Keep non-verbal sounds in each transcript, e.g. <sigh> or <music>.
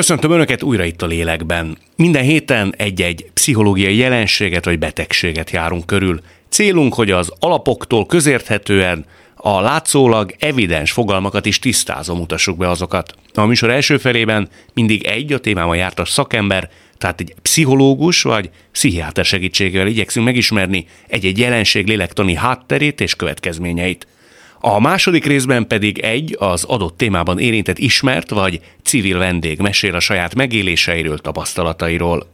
Köszöntöm Önöket újra itt a lélekben. Minden héten egy-egy pszichológiai jelenséget vagy betegséget járunk körül. Célunk, hogy az alapoktól közérthetően a látszólag evidens fogalmakat is tisztázom mutassuk be azokat. A műsor első felében mindig egy a témában jártas szakember, tehát egy pszichológus vagy pszichiáter segítségével igyekszünk megismerni egy-egy jelenség lélektani hátterét és következményeit. A második részben pedig egy az adott témában érintett ismert vagy civil vendég mesél a saját megéléseiről, tapasztalatairól.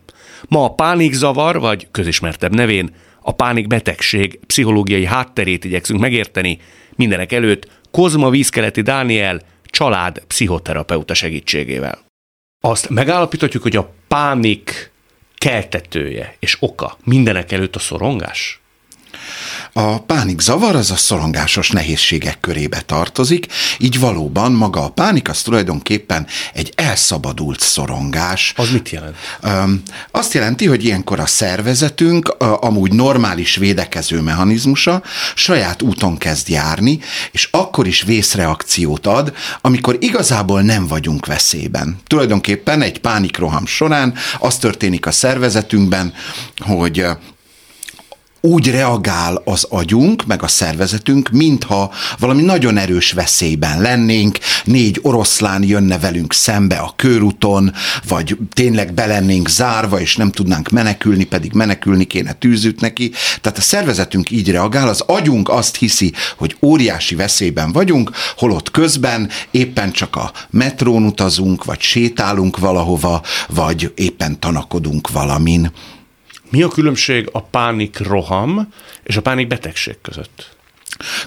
Ma a pánikzavar, vagy közismertebb nevén a pánikbetegség pszichológiai hátterét igyekszünk megérteni, mindenek előtt Kozma Vízkeleti Dániel család pszichoterapeuta segítségével. Azt megállapíthatjuk, hogy a pánik keltetője és oka mindenek előtt a szorongás? A pánikzavar az a szorongásos nehézségek körébe tartozik, így valóban maga a pánik az tulajdonképpen egy elszabadult szorongás. Az mit jelent? Azt jelenti, hogy ilyenkor a szervezetünk amúgy normális védekező mechanizmusa saját úton kezd járni, és akkor is vészreakciót ad, amikor igazából nem vagyunk veszélyben. Tulajdonképpen egy pánikroham során az történik a szervezetünkben, hogy úgy reagál az agyunk, meg a szervezetünk, mintha valami nagyon erős veszélyben lennénk, négy oroszlán jönne velünk szembe a körúton, vagy tényleg belennénk zárva, és nem tudnánk menekülni, pedig menekülni kéne tűzüt neki. Tehát a szervezetünk így reagál, az agyunk azt hiszi, hogy óriási veszélyben vagyunk, holott közben éppen csak a metrón utazunk, vagy sétálunk valahova, vagy éppen tanakodunk valamin. Mi a különbség a pánik roham és a pánik betegség között?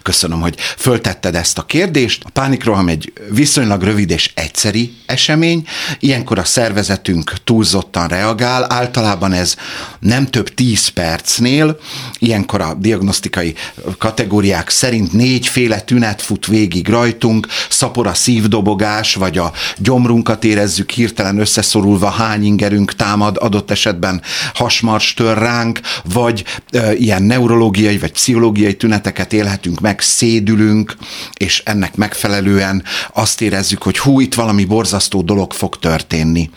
Köszönöm, hogy föltetted ezt a kérdést. A pánikroham egy viszonylag rövid és egyszeri esemény. Ilyenkor a szervezetünk túlzottan reagál. Általában ez nem több 10 percnél. Ilyenkor a diagnosztikai kategóriák szerint négyféle tünet fut végig rajtunk. Szapor a szívdobogás, vagy a gyomrunkat érezzük hirtelen összeszorulva, hány ingerünk támad, adott esetben hasmars tör ránk, vagy e, ilyen neurológiai vagy pszichológiai tüneteket élhet élhetünk meg, szédülünk, és ennek megfelelően azt érezzük, hogy hú, itt valami borzasztó dolog fog történni.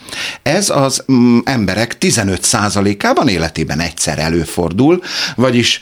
Ez az mm, emberek 15%-ában életében egyszer előfordul, vagyis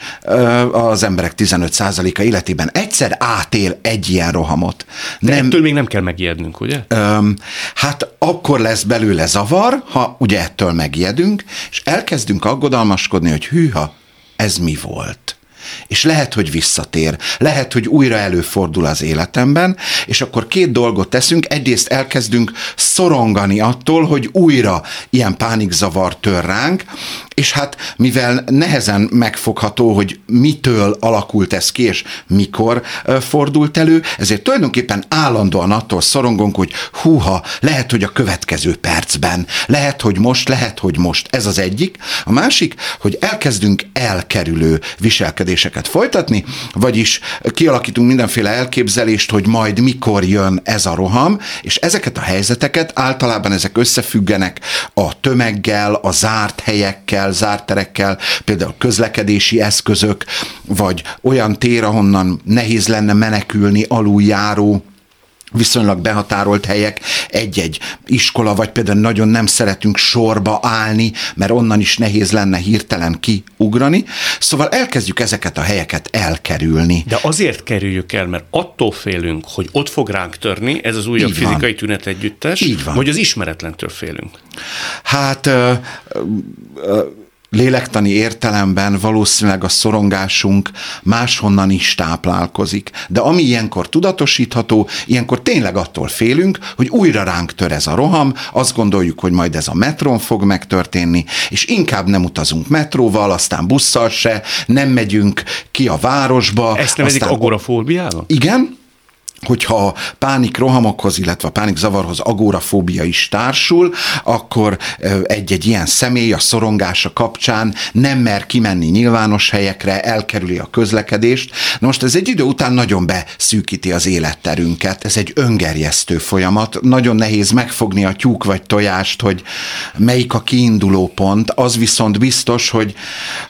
az emberek 15%-a életében egyszer átél egy ilyen rohamot. De nem, ettől még nem kell megijednünk, ugye? Öm, hát akkor lesz belőle zavar, ha ugye ettől megijedünk, és elkezdünk aggodalmaskodni, hogy hűha, ez mi volt? És lehet, hogy visszatér, lehet, hogy újra előfordul az életemben, és akkor két dolgot teszünk, egyrészt elkezdünk szorongani attól, hogy újra ilyen pánikzavar tör ránk, és hát mivel nehezen megfogható, hogy mitől alakult ez ki, és mikor fordult elő, ezért tulajdonképpen állandóan attól szorongunk, hogy húha, lehet, hogy a következő percben, lehet, hogy most, lehet, hogy most. Ez az egyik. A másik, hogy elkezdünk elkerülő viselkedéseket folytatni, vagyis kialakítunk mindenféle elképzelést, hogy majd mikor jön ez a roham, és ezeket a helyzeteket általában ezek összefüggenek a tömeggel, a zárt helyekkel, zárt terekkel, például közlekedési eszközök, vagy olyan tér, ahonnan nehéz lenne menekülni aluljáró viszonylag behatárolt helyek, egy-egy iskola, vagy például nagyon nem szeretünk sorba állni, mert onnan is nehéz lenne hirtelen kiugrani. Szóval elkezdjük ezeket a helyeket elkerülni. De azért kerüljük el, mert attól félünk, hogy ott fog ránk törni, ez az újabb Így fizikai van. tünet együttes, Így van. vagy az ismeretlentől félünk. Hát ö, ö, lélektani értelemben valószínűleg a szorongásunk máshonnan is táplálkozik. De ami ilyenkor tudatosítható, ilyenkor tényleg attól félünk, hogy újra ránk tör ez a roham, azt gondoljuk, hogy majd ez a metron fog megtörténni, és inkább nem utazunk metróval, aztán busszal se, nem megyünk ki a városba. Ezt nevezik aztán... agorafóbiának? Igen, hogyha a pánik rohamokhoz, illetve a pánik zavarhoz agórafóbia is társul, akkor egy-egy ilyen személy a szorongása kapcsán nem mer kimenni nyilvános helyekre, elkerüli a közlekedést. Na most ez egy idő után nagyon beszűkíti az életterünket. Ez egy öngerjesztő folyamat. Nagyon nehéz megfogni a tyúk vagy tojást, hogy melyik a kiinduló pont. Az viszont biztos, hogy,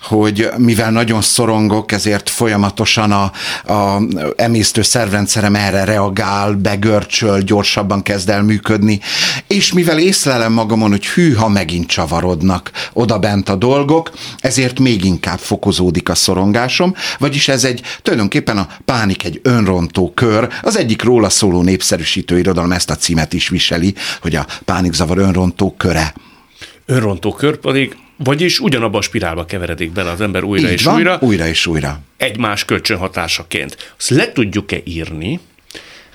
hogy mivel nagyon szorongok, ezért folyamatosan a, a emésztő szervrendszerem erre erre reagál, begörcsöl, gyorsabban kezd el működni, és mivel észlelem magamon, hogy hű, ha megint csavarodnak oda bent a dolgok, ezért még inkább fokozódik a szorongásom, vagyis ez egy tulajdonképpen a pánik egy önrontó kör, az egyik róla szóló népszerűsítő irodalom ezt a címet is viseli, hogy a pánikzavar önrontó köre. Önrontó kör pedig vagyis ugyanabba a spirálba keveredik bele az ember újra Így és van, újra. újra és újra. Egymás kölcsönhatásaként. Azt le tudjuk-e írni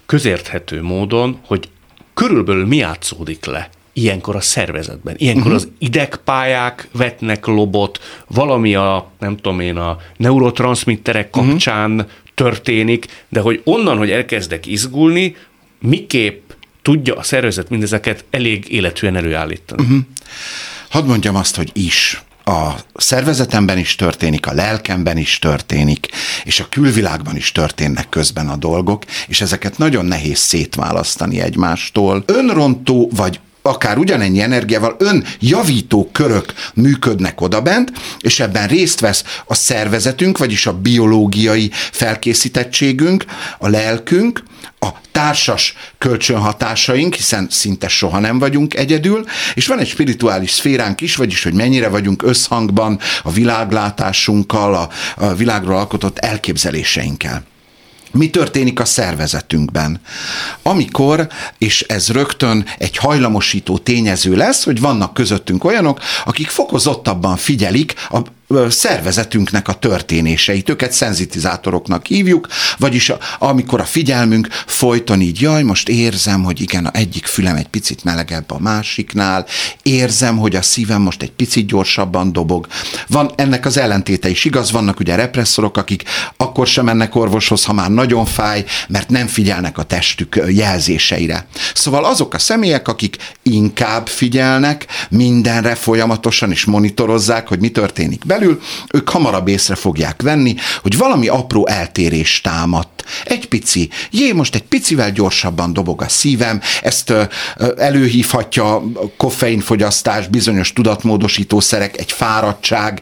közérthető módon, hogy körülbelül mi játszódik le ilyenkor a szervezetben. Ilyenkor uh-huh. az idegpályák vetnek lobot, valami a, nem tudom én, a neurotranszmitterek kapcsán uh-huh. történik, de hogy onnan, hogy elkezdek izgulni, miképp tudja a szervezet mindezeket elég életűen előállítani. Uh-huh. Hadd mondjam azt, hogy is a szervezetemben is történik, a lelkemben is történik, és a külvilágban is történnek közben a dolgok, és ezeket nagyon nehéz szétválasztani egymástól. Önrontó vagy akár ugyanennyi energiával önjavító körök működnek odabent, és ebben részt vesz a szervezetünk, vagyis a biológiai felkészítettségünk, a lelkünk, a társas kölcsönhatásaink, hiszen szinte soha nem vagyunk egyedül, és van egy spirituális szféránk is, vagyis hogy mennyire vagyunk összhangban a világlátásunkkal, a, a világról alkotott elképzeléseinkkel mi történik a szervezetünkben. Amikor, és ez rögtön egy hajlamosító tényező lesz, hogy vannak közöttünk olyanok, akik fokozottabban figyelik a szervezetünknek a történéseit, őket szenzitizátoroknak hívjuk, vagyis amikor a figyelmünk folyton így, jaj, most érzem, hogy igen, a egyik fülem egy picit melegebb a másiknál, érzem, hogy a szívem most egy picit gyorsabban dobog. Van ennek az ellentéte is igaz, vannak ugye represszorok, akik akkor sem mennek orvoshoz, ha már nagyon fáj, mert nem figyelnek a testük jelzéseire. Szóval azok a személyek, akik inkább figyelnek mindenre folyamatosan, és monitorozzák, hogy mi történik belül, ők hamarabb észre fogják venni, hogy valami apró eltérés támadt. Egy pici, jé, most egy picivel gyorsabban dobog a szívem, ezt előhívhatja koffeinfogyasztás, bizonyos tudatmódosítószerek, egy fáradtság,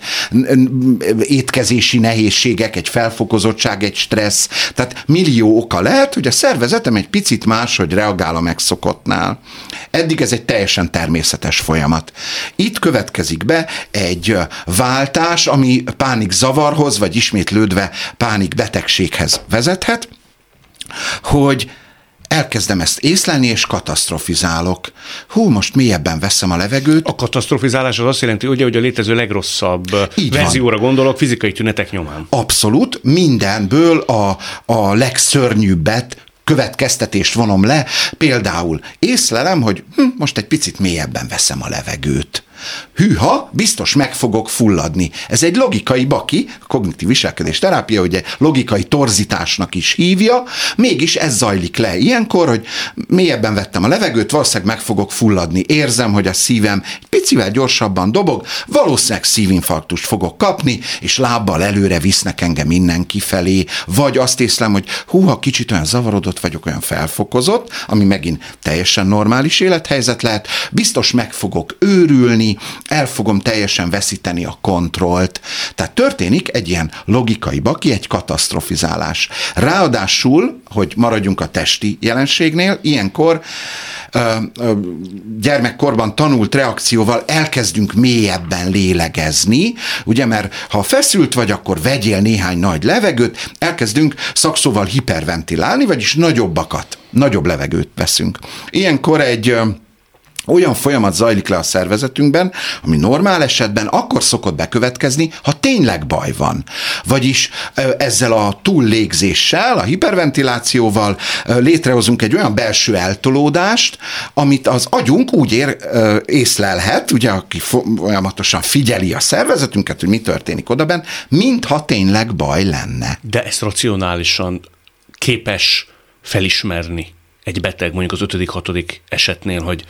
étkezési nehézségek, egy felfokozottság, egy stressz. Tehát millió oka lehet, hogy a szervezetem egy picit máshogy reagál a megszokottnál. Eddig ez egy teljesen természetes folyamat. Itt következik be egy váltás, hatás, ami pánik zavarhoz, vagy ismétlődve pánik betegséghez vezethet, hogy elkezdem ezt észlelni, és katasztrofizálok. Hú, most mélyebben veszem a levegőt. A katasztrofizálás az azt jelenti, ugye, hogy a létező legrosszabb Így verzióra van. gondolok, fizikai tünetek nyomán. Abszolút, mindenből a, a legszörnyűbbet következtetést vonom le, például észlelem, hogy hm, most egy picit mélyebben veszem a levegőt hűha, biztos meg fogok fulladni. Ez egy logikai baki, kognitív viselkedés terápia ugye logikai torzításnak is hívja, mégis ez zajlik le ilyenkor, hogy mélyebben vettem a levegőt, valószínűleg meg fogok fulladni. Érzem, hogy a szívem egy picivel gyorsabban dobog, valószínűleg szívinfarktust fogok kapni, és lábbal előre visznek engem innen kifelé, vagy azt észlem, hogy húha, kicsit olyan zavarodott vagyok, olyan felfokozott, ami megint teljesen normális élethelyzet lehet, biztos meg fogok őrülni, el fogom teljesen veszíteni a kontrollt. Tehát történik egy ilyen logikai baki, egy katasztrofizálás. Ráadásul, hogy maradjunk a testi jelenségnél, ilyenkor gyermekkorban tanult reakcióval elkezdünk mélyebben lélegezni, ugye, mert ha feszült vagy, akkor vegyél néhány nagy levegőt, elkezdünk szakszóval hiperventilálni, vagyis nagyobbakat, nagyobb levegőt veszünk. Ilyenkor egy olyan folyamat zajlik le a szervezetünkben, ami normál esetben akkor szokott bekövetkezni, ha tényleg baj van. Vagyis ezzel a túllégzéssel, a hiperventilációval létrehozunk egy olyan belső eltolódást, amit az agyunk úgy ér, észlelhet, ugye, aki folyamatosan figyeli a szervezetünket, hogy mi történik odaben, mintha tényleg baj lenne. De ezt racionálisan képes felismerni egy beteg, mondjuk az ötödik, hatodik esetnél, hogy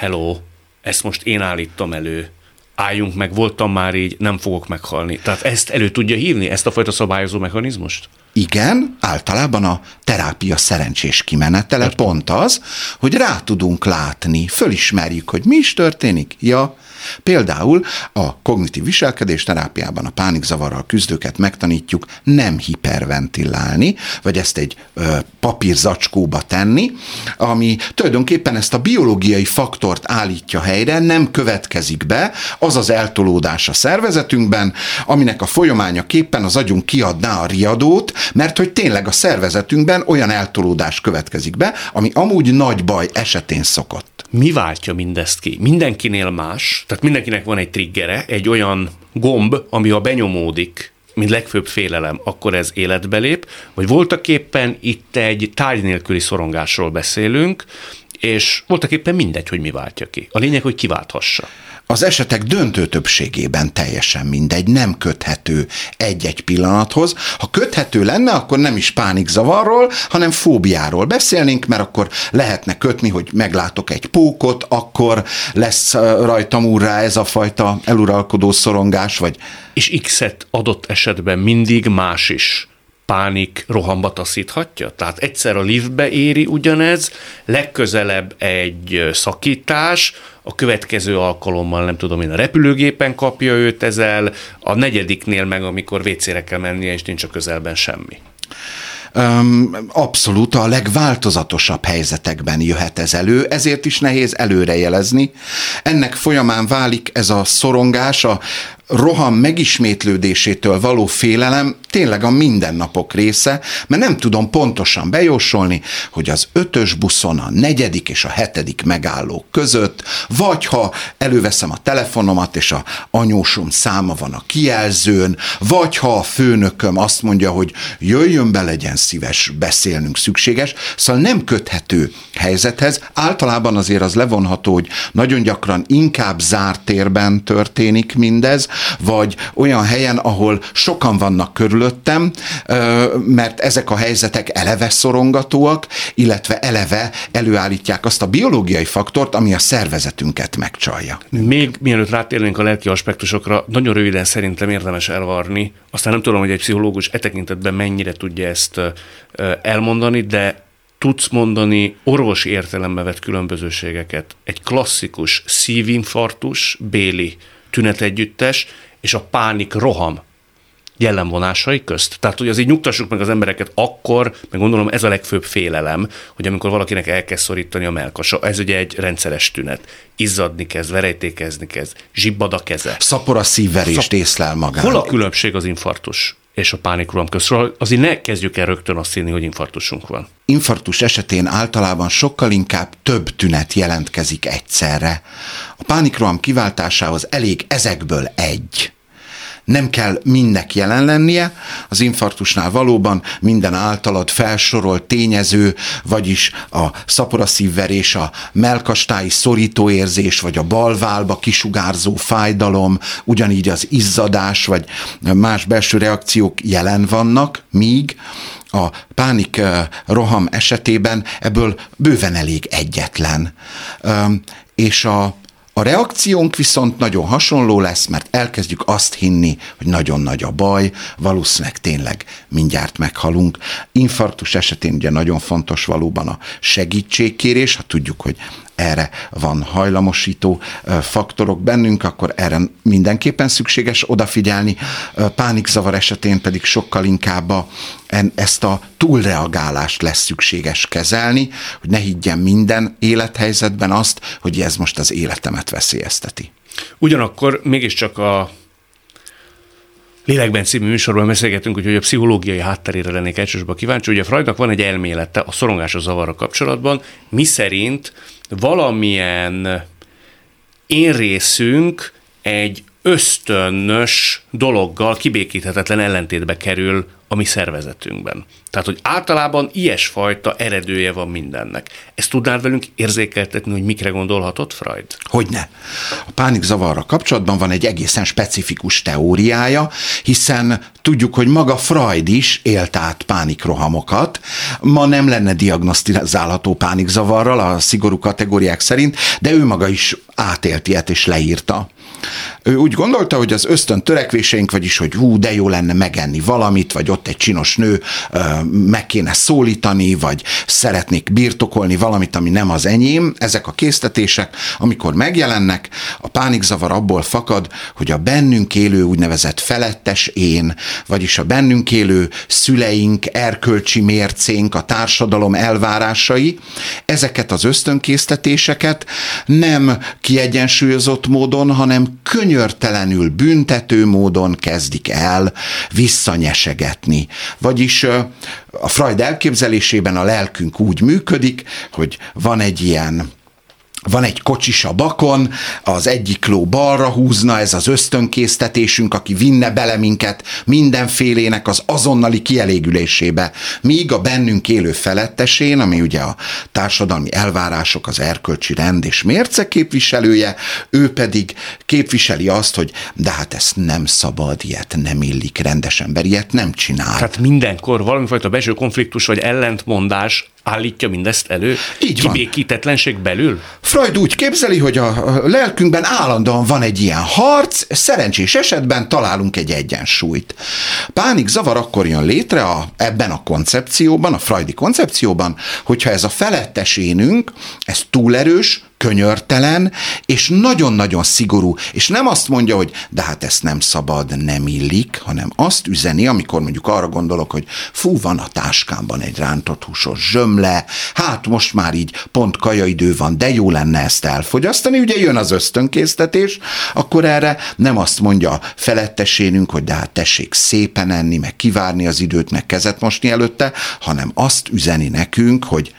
hello, ezt most én állítom elő, álljunk meg, voltam már így, nem fogok meghalni. Tehát ezt elő tudja hívni, ezt a fajta szabályozó mechanizmust? Igen, általában a terápia szerencsés kimenetele Értem. pont az, hogy rá tudunk látni, fölismerjük, hogy mi is történik. Ja, Például a kognitív viselkedés terápiában a pánikzavarral küzdőket megtanítjuk nem hiperventilálni, vagy ezt egy ö, papírzacskóba tenni, ami tulajdonképpen ezt a biológiai faktort állítja helyre, nem következik be az az eltolódás a szervezetünkben, aminek a folyamányaképpen az agyunk kiadná a riadót, mert hogy tényleg a szervezetünkben olyan eltolódás következik be, ami amúgy nagy baj esetén szokott. Mi váltja mindezt ki? Mindenkinél más, tehát mindenkinek van egy triggere, egy olyan gomb, ami ha benyomódik, mint legfőbb félelem, akkor ez életbe lép, vagy voltak éppen itt egy tárgy nélküli szorongásról beszélünk, és voltak éppen mindegy, hogy mi váltja ki. A lényeg, hogy kiválthassa az esetek döntő többségében teljesen mindegy, nem köthető egy-egy pillanathoz. Ha köthető lenne, akkor nem is pánikzavarról, hanem fóbiáról beszélnénk, mert akkor lehetne kötni, hogy meglátok egy pókot, akkor lesz rajtam úrrá ez a fajta eluralkodó szorongás, vagy... És X-et adott esetben mindig más is pánik rohamba taszíthatja? Tehát egyszer a liftbe éri ugyanez, legközelebb egy szakítás, a következő alkalommal nem tudom én a repülőgépen kapja őt ezzel, a negyediknél meg amikor vécére kell mennie, és nincs a közelben semmi. Abszolút a legváltozatosabb helyzetekben jöhet ez elő, ezért is nehéz előrejelezni. Ennek folyamán válik ez a szorongás, a roham megismétlődésétől való félelem tényleg a mindennapok része, mert nem tudom pontosan bejósolni, hogy az ötös buszon a negyedik és a hetedik megálló között, vagy ha előveszem a telefonomat, és a anyósom száma van a kijelzőn, vagy ha a főnököm azt mondja, hogy jöjjön be, legyen szíves, beszélnünk szükséges, szóval nem köthető helyzethez. Általában azért az levonható, hogy nagyon gyakran inkább zárt térben történik mindez, vagy olyan helyen, ahol sokan vannak körülöttem, mert ezek a helyzetek eleve szorongatóak, illetve eleve előállítják azt a biológiai faktort, ami a szervezetünket megcsalja. Még mielőtt rátérnénk a lelki aspektusokra, nagyon röviden szerintem érdemes elvarni. Aztán nem tudom, hogy egy pszichológus e tekintetben mennyire tudja ezt elmondani, de tudsz mondani orvosi értelembe vett különbözőségeket. Egy klasszikus szívinfarktus, béli tünetegyüttes és a pánik roham jellemvonásai közt. Tehát, hogy az így nyugtassuk meg az embereket akkor, meg gondolom ez a legfőbb félelem, hogy amikor valakinek elkezd szorítani a melkasa, ez ugye egy rendszeres tünet. Izzadni kezd, verejtékezni kezd, zsibbad a keze. Szapor a szívverést Szap... észlel magának. Hol a különbség az infarktus és a pánikroham közről? Azért ne kezdjük el rögtön azt hinni, hogy infarktusunk van. Infarktus esetén általában sokkal inkább több tünet jelentkezik egyszerre. A pánikroham kiváltásához elég ezekből egy nem kell mindnek jelen lennie, az infarktusnál valóban minden általad felsorolt tényező, vagyis a szaporaszívverés, a melkastái szorítóérzés, vagy a balválba kisugárzó fájdalom, ugyanígy az izzadás, vagy más belső reakciók jelen vannak, míg a pánik roham esetében ebből bőven elég egyetlen. És a a reakciónk viszont nagyon hasonló lesz, mert elkezdjük azt hinni, hogy nagyon nagy a baj, valószínűleg tényleg mindjárt meghalunk. Infarktus esetén ugye nagyon fontos valóban a segítségkérés, ha tudjuk, hogy erre van hajlamosító faktorok bennünk, akkor erre mindenképpen szükséges odafigyelni. Pánikzavar esetén pedig sokkal inkább a, ezt a túlreagálást lesz szükséges kezelni, hogy ne higgyen minden élethelyzetben azt, hogy ez most az életemet veszélyezteti. Ugyanakkor mégiscsak a Lélekben című műsorban beszélgetünk, hogy a pszichológiai hátterére lennék elsősorban kíváncsi. Ugye Freudnak van egy elmélete a szorongás a zavarra kapcsolatban, mi szerint valamilyen én részünk egy ösztönös dologgal kibékíthetetlen ellentétbe kerül a mi szervezetünkben. Tehát, hogy általában ilyesfajta eredője van mindennek. Ezt tudnál velünk érzékeltetni, hogy mikre gondolhatott Freud? Hogyne. A pánikzavarra kapcsolatban van egy egészen specifikus teóriája, hiszen tudjuk, hogy maga Freud is élt át pánikrohamokat. Ma nem lenne diagnosztizálható pánikzavarral a szigorú kategóriák szerint, de ő maga is átélt ilyet és leírta. Ő úgy gondolta, hogy az ösztön törekvéseink, vagyis, hogy hú, de jó lenne megenni valamit, vagy ott egy csinos nő meg kéne szólítani, vagy szeretnék birtokolni valamit, ami nem az enyém, ezek a késztetések, amikor megjelennek, a pánikzavar abból fakad, hogy a bennünk élő úgynevezett felettes én, vagyis a bennünk élő szüleink, erkölcsi mércénk, a társadalom elvárásai, ezeket az ösztönkésztetéseket nem kiegyensúlyozott módon, hanem könyörtelenül büntető módon kezdik el visszanyesegetni. Vagyis a Freud elképzelésében a lelkünk úgy működik, hogy van egy ilyen van egy kocsis a bakon, az egyik ló balra húzna, ez az ösztönkésztetésünk, aki vinne bele minket mindenfélének az azonnali kielégülésébe. Míg a bennünk élő felettesén, ami ugye a társadalmi elvárások, az erkölcsi rend és mérce képviselője, ő pedig képviseli azt, hogy de hát ezt nem szabad, ilyet nem illik, rendes ember ilyet nem csinál. Tehát mindenkor valamifajta belső konfliktus vagy ellentmondás állítja mindezt elő? Így van. Kibékítetlenség belül? Freud úgy képzeli, hogy a lelkünkben állandóan van egy ilyen harc, szerencsés esetben találunk egy egyensúlyt. Pánik zavar akkor jön létre a, ebben a koncepcióban, a freudi koncepcióban, hogyha ez a felettesénünk, ez túl erős, könyörtelen, és nagyon-nagyon szigorú, és nem azt mondja, hogy de hát ezt nem szabad, nem illik, hanem azt üzeni, amikor mondjuk arra gondolok, hogy fú, van a táskámban egy rántott húsos zsömle, hát most már így pont kajaidő van, de jó lenne ezt elfogyasztani, ugye jön az ösztönkésztetés, akkor erre nem azt mondja felettesénünk, hogy de hát tessék szépen enni, meg kivárni az időt, meg kezet mosni előtte, hanem azt üzeni nekünk, hogy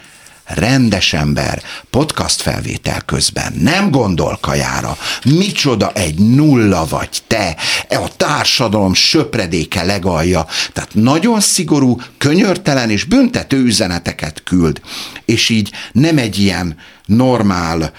rendes ember podcast felvétel közben. Nem gondol kajára, micsoda egy nulla vagy te, e a társadalom söpredéke legalja, tehát nagyon szigorú, könyörtelen és büntető üzeneteket küld, és így nem egy ilyen normál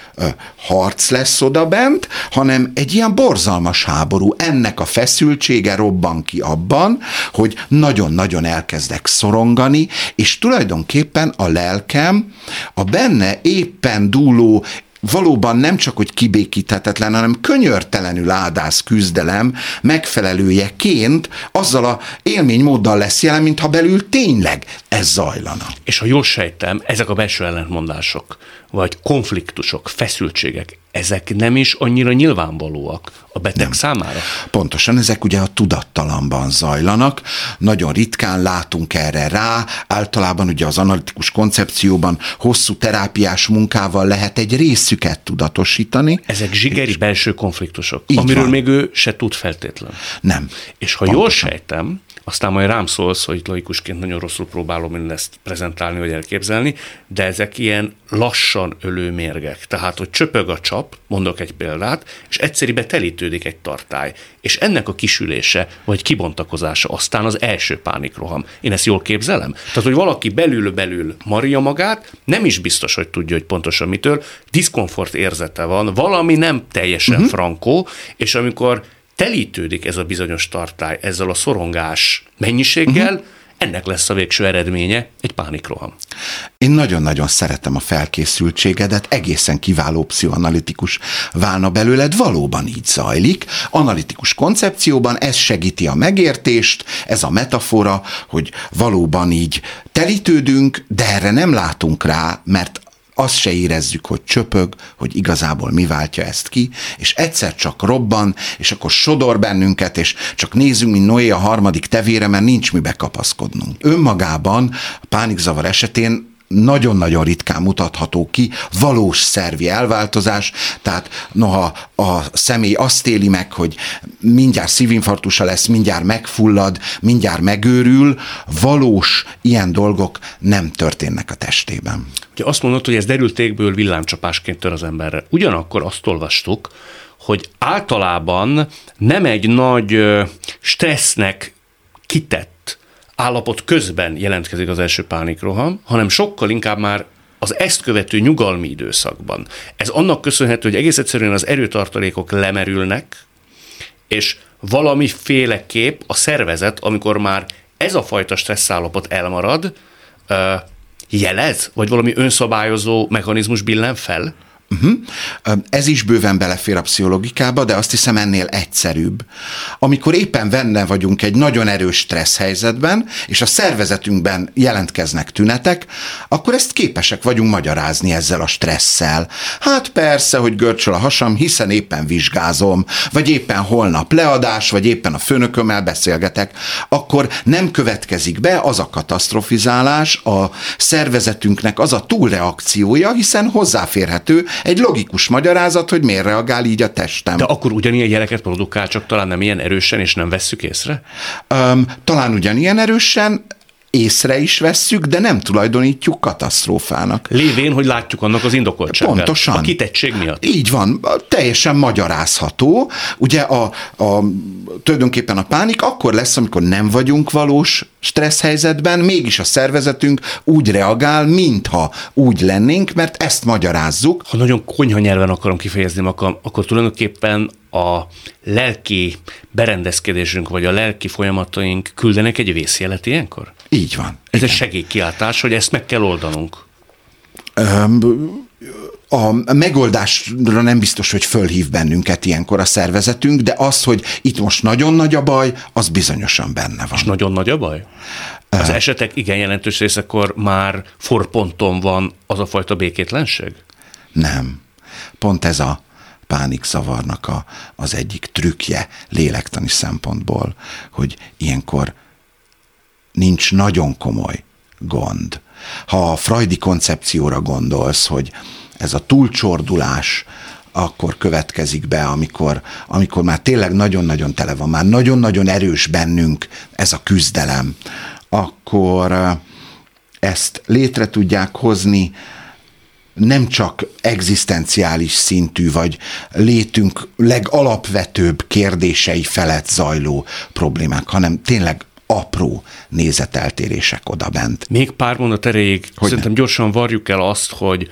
harc lesz oda bent, hanem egy ilyen borzalmas háború. Ennek a feszültsége robban ki abban, hogy nagyon-nagyon elkezdek szorongani, és tulajdonképpen a lelkem a benne éppen dúló valóban nem csak, hogy kibékíthetetlen, hanem könyörtelenül áldász küzdelem megfelelőjeként azzal a élménymóddal lesz jelen, mintha belül tényleg ez zajlana. És ha jól sejtem, ezek a belső ellentmondások, vagy konfliktusok, feszültségek, ezek nem is annyira nyilvánvalóak a beteg nem. számára? Pontosan, ezek ugye a tudattalamban zajlanak, nagyon ritkán látunk erre rá, általában ugye az analitikus koncepcióban hosszú terápiás munkával lehet egy részüket tudatosítani. Ezek zsigeri és belső konfliktusok, amiről van. még ő se tud feltétlen. Nem. És ha Pontosan. jól sejtem, aztán majd rám szólsz, hogy laikusként nagyon rosszul próbálom ezt prezentálni, vagy elképzelni, de ezek ilyen lassan ölő mérgek. Tehát, hogy csöpög a csap, mondok egy példát, és egyszerűen telítődik egy tartály. És ennek a kisülése, vagy kibontakozása aztán az első pánikroham. Én ezt jól képzelem? Tehát, hogy valaki belül-belül marja magát, nem is biztos, hogy tudja, hogy pontosan mitől, diszkomfort érzete van, valami nem teljesen uh-huh. frankó, és amikor telítődik ez a bizonyos tartály ezzel a szorongás mennyiséggel, uh-huh. ennek lesz a végső eredménye egy pánikroham. Én nagyon-nagyon szeretem a felkészültségedet, egészen kiváló pszichoanalitikus válna belőled, valóban így zajlik. Analitikus koncepcióban ez segíti a megértést, ez a metafora, hogy valóban így telítődünk, de erre nem látunk rá, mert azt se érezzük, hogy csöpög, hogy igazából mi váltja ezt ki, és egyszer csak robban, és akkor sodor bennünket, és csak nézünk, mint Noé a harmadik tevére, mert nincs mibe kapaszkodnunk. Önmagában a pánikzavar esetén nagyon-nagyon ritkán mutatható ki valós szervi elváltozás, tehát noha a személy azt éli meg, hogy mindjárt szívinfarktusa lesz, mindjárt megfullad, mindjárt megőrül, valós ilyen dolgok nem történnek a testében. Ugye azt mondod, hogy ez derültékből villámcsapásként tör az emberre. Ugyanakkor azt olvastuk, hogy általában nem egy nagy stressznek kitett állapot közben jelentkezik az első pánikroham, hanem sokkal inkább már az ezt követő nyugalmi időszakban. Ez annak köszönhető, hogy egész egyszerűen az erőtartalékok lemerülnek, és valamiféleképp a szervezet, amikor már ez a fajta stresszállapot elmarad, jelez, vagy valami önszabályozó mechanizmus billen fel? Uh-huh. Ez is bőven belefér a pszichologikába, de azt hiszem ennél egyszerűbb. Amikor éppen benne vagyunk egy nagyon erős stressz helyzetben, és a szervezetünkben jelentkeznek tünetek, akkor ezt képesek vagyunk magyarázni ezzel a stresszel. Hát persze, hogy görcsöl a hasam, hiszen éppen vizsgázom, vagy éppen holnap leadás, vagy éppen a főnökömmel beszélgetek, akkor nem következik be az a katasztrofizálás, a szervezetünknek az a túlreakciója, hiszen hozzáférhető egy logikus magyarázat, hogy miért reagál így a testem. De akkor ugyanilyen gyereket produkál, csak talán nem ilyen erősen, és nem vesszük észre? Um, talán ugyanilyen erősen, észre is vesszük, de nem tulajdonítjuk katasztrófának. Lévén, hogy látjuk annak az indokoltságát. Pontosan. A kitettség miatt. Így van, teljesen magyarázható. Ugye a, a, tulajdonképpen a pánik akkor lesz, amikor nem vagyunk valós stressz helyzetben, mégis a szervezetünk úgy reagál, mintha úgy lennénk, mert ezt magyarázzuk. Ha nagyon konyha nyelven akarom kifejezni magam, akkor tulajdonképpen a lelki berendezkedésünk, vagy a lelki folyamataink küldenek egy vészjelet ilyenkor? Így van. Ez igen. egy segélykiáltás, hogy ezt meg kell oldanunk. a megoldásra nem biztos, hogy fölhív bennünket ilyenkor a szervezetünk, de az, hogy itt most nagyon nagy a baj, az bizonyosan benne van. És nagyon nagy a baj? Az uh, esetek igen jelentős részekor már forponton van az a fajta békétlenség? Nem. Pont ez a pánikszavarnak a, az egyik trükkje lélektani szempontból, hogy ilyenkor nincs nagyon komoly gond. Ha a frajdi koncepcióra gondolsz, hogy ez a túlcsordulás, akkor következik be, amikor, amikor már tényleg nagyon-nagyon tele van, már nagyon-nagyon erős bennünk ez a küzdelem, akkor ezt létre tudják hozni nem csak egzisztenciális szintű, vagy létünk legalapvetőbb kérdései felett zajló problémák, hanem tényleg apró nézeteltérések odabent. Még pár mondat erejéig, hogy szerintem gyorsan varjuk el azt, hogy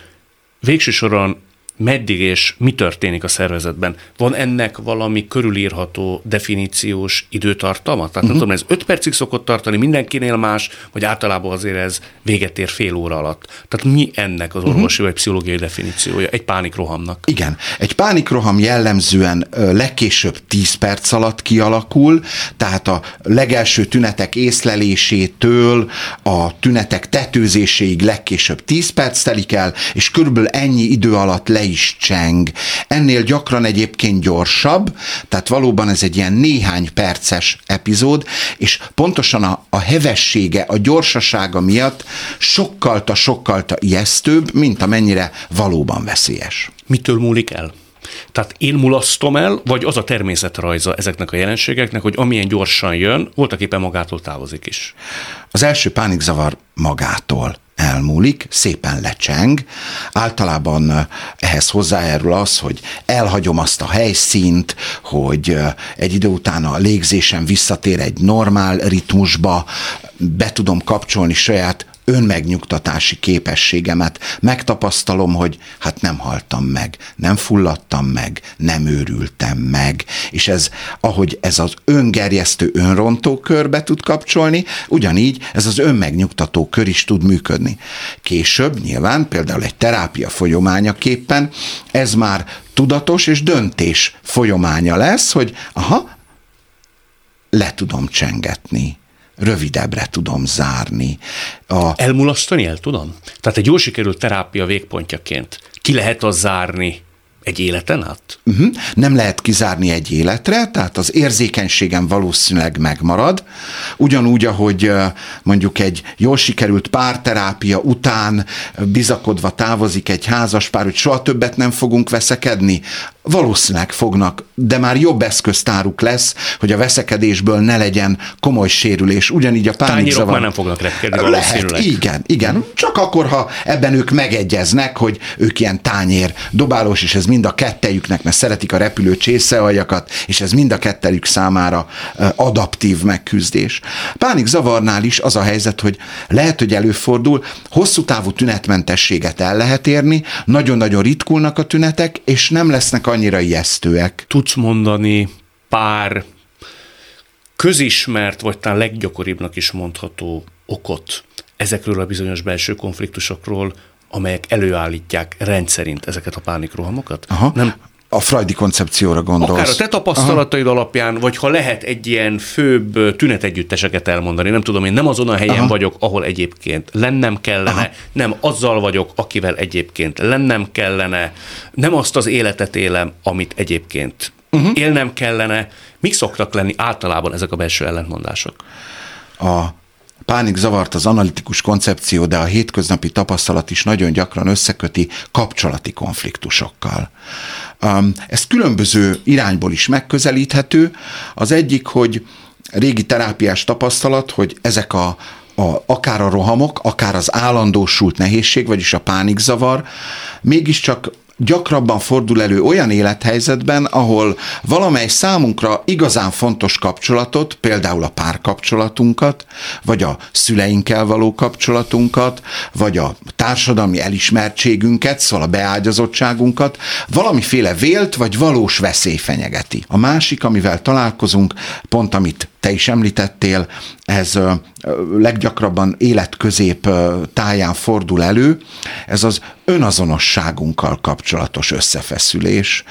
végső soron meddig és mi történik a szervezetben. Van ennek valami körülírható definíciós időtartama? Tehát uh-huh. nem tudom, ez 5 percig szokott tartani, mindenkinél más, vagy általában azért ez véget ér fél óra alatt. Tehát mi ennek az orvosi uh-huh. vagy pszichológiai definíciója egy pánikrohamnak? Igen, egy pánikroham jellemzően legkésőbb 10 perc alatt kialakul, tehát a legelső tünetek észlelésétől a tünetek tetőzéséig legkésőbb 10 perc telik el, és körülbelül ennyi idő alatt le is cseng. Ennél gyakran egyébként gyorsabb, tehát valóban ez egy ilyen néhány perces epizód, és pontosan a, a hevessége, a gyorsasága miatt sokkalta, sokkalta ijesztőbb, mint amennyire valóban veszélyes. Mitől múlik el? Tehát én mulasztom el, vagy az a természetrajza ezeknek a jelenségeknek, hogy amilyen gyorsan jön, voltak éppen magától távozik is. Az első pánikzavar magától elmúlik, szépen lecseng. Általában ehhez hozzájárul az, hogy elhagyom azt a helyszínt, hogy egy idő után a légzésem visszatér egy normál ritmusba, be tudom kapcsolni saját önmegnyugtatási képességemet, megtapasztalom, hogy hát nem haltam meg, nem fulladtam meg, nem őrültem meg, és ez, ahogy ez az öngerjesztő, önrontó körbe tud kapcsolni, ugyanígy ez az önmegnyugtató kör is tud működni. Később nyilván, például egy terápia folyamányaképpen ez már tudatos és döntés folyamánya lesz, hogy aha, le tudom csengetni rövidebbre tudom zárni. A... Elmulasztani el tudom? Tehát egy jól sikerült terápia végpontjaként ki lehet az zárni egy életen át? Uh-huh. Nem lehet kizárni egy életre, tehát az érzékenységem valószínűleg megmarad. Ugyanúgy, ahogy mondjuk egy jól sikerült párterápia után bizakodva távozik egy házaspár, hogy soha többet nem fogunk veszekedni, valószínűleg fognak, de már jobb eszköztáruk lesz, hogy a veszekedésből ne legyen komoly sérülés. Ugyanígy a pánikzavar... már nem fognak repkedni Lehet, igen, igen. Csak akkor, ha ebben ők megegyeznek, hogy ők ilyen tányér dobálós, és ez mind a kettejüknek, mert szeretik a repülő csészealjakat, és ez mind a kettejük számára adaptív megküzdés. Pánikzavarnál is az a helyzet, hogy lehet, hogy előfordul, hosszú távú tünetmentességet el lehet érni, nagyon-nagyon ritkulnak a tünetek, és nem lesznek annyira ijesztőek. Tudsz mondani pár közismert, vagy talán leggyakoribbnak is mondható okot ezekről a bizonyos belső konfliktusokról, amelyek előállítják rendszerint ezeket a pánikrohamokat? Aha. Nem a frajdi koncepcióra gondolsz. Akár a te tapasztalataid Aha. alapján, vagy ha lehet egy ilyen főbb tünetegyütteseket elmondani, nem tudom, én nem azon a helyen Aha. vagyok, ahol egyébként lennem kellene, Aha. nem azzal vagyok, akivel egyébként lennem kellene, nem azt az életet élem, amit egyébként uh-huh. élnem kellene. Mik szoktak lenni általában ezek a belső ellentmondások? A pánik zavart az analitikus koncepció, de a hétköznapi tapasztalat is nagyon gyakran összeköti kapcsolati konfliktusokkal. Um, ez különböző irányból is megközelíthető. Az egyik, hogy régi terápiás tapasztalat, hogy ezek a, a, akár a rohamok, akár az állandósult nehézség, vagyis a pánikzavar, mégiscsak gyakrabban fordul elő olyan élethelyzetben, ahol valamely számunkra igazán fontos kapcsolatot, például a párkapcsolatunkat, vagy a szüleinkkel való kapcsolatunkat, vagy a társadalmi elismertségünket, szóval a beágyazottságunkat, valamiféle vélt vagy valós veszély fenyegeti. A másik, amivel találkozunk, pont amit te is említettél, ez leggyakrabban életközép táján fordul elő, ez az önazonosságunkkal kapcsolatos összefeszülés.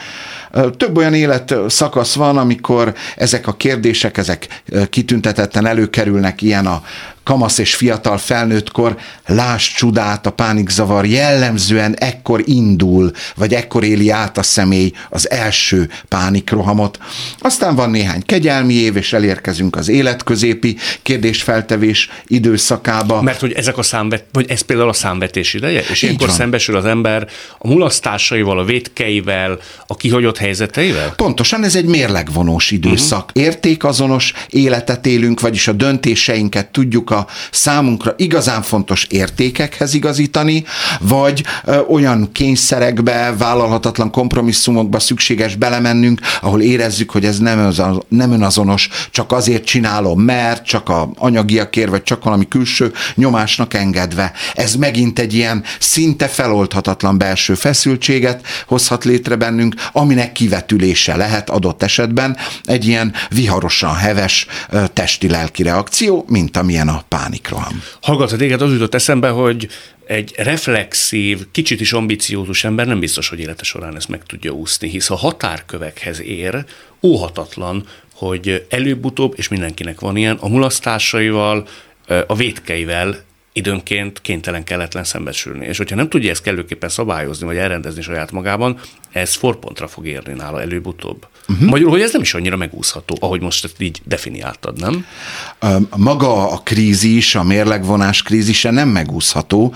Több olyan élet szakasz van, amikor ezek a kérdések, ezek kitüntetetten előkerülnek, ilyen a kamasz és fiatal felnőttkor, láss csodát, a pánikzavar jellemzően ekkor indul, vagy ekkor éli át a személy az első pánikrohamot. Aztán van néhány kegyelmi év, és elérkezünk az életközépi kérdésfeltevés időszakába. Mert hogy ezek a számvet, vagy ez például a számvetés ideje, és ilyenkor van. szembesül az ember a mulasztásaival, a vétkeivel, a kihagyott helyzeteivel? Pontosan, ez egy mérlegvonós időszak. Uh-huh. Értékazonos életet élünk, vagyis a döntéseinket tudjuk a számunkra igazán fontos értékekhez igazítani, vagy olyan kényszerekbe, vállalhatatlan kompromisszumokba szükséges belemennünk, ahol érezzük, hogy ez nem, az, nem önazonos, csak azért csinálom, mert csak a anyagiakért, vagy csak valami külső nyomásnak engedve. Ez megint egy ilyen szinte feloldhatatlan belső feszültséget hozhat létre bennünk, aminek kivetülése lehet adott esetben egy ilyen viharosan heves testi-lelki reakció, mint amilyen a pánikroham. Hallgatva téged, az jutott eszembe, hogy egy reflexív, kicsit is ambiciózus ember nem biztos, hogy élete során ezt meg tudja úszni, hisz a határkövekhez ér, óhatatlan, hogy előbb-utóbb, és mindenkinek van ilyen, a mulasztásaival, a vétkeivel időnként kénytelen kelletlen szembesülni. És hogyha nem tudja ezt kellőképpen szabályozni, vagy elrendezni saját magában, ez forpontra fog érni nála előbb-utóbb. Uh-huh. Magyarul, hogy ez nem is annyira megúszható, ahogy most ezt így definiáltad, nem? Maga a krízis, a mérlegvonás krízise nem megúszható.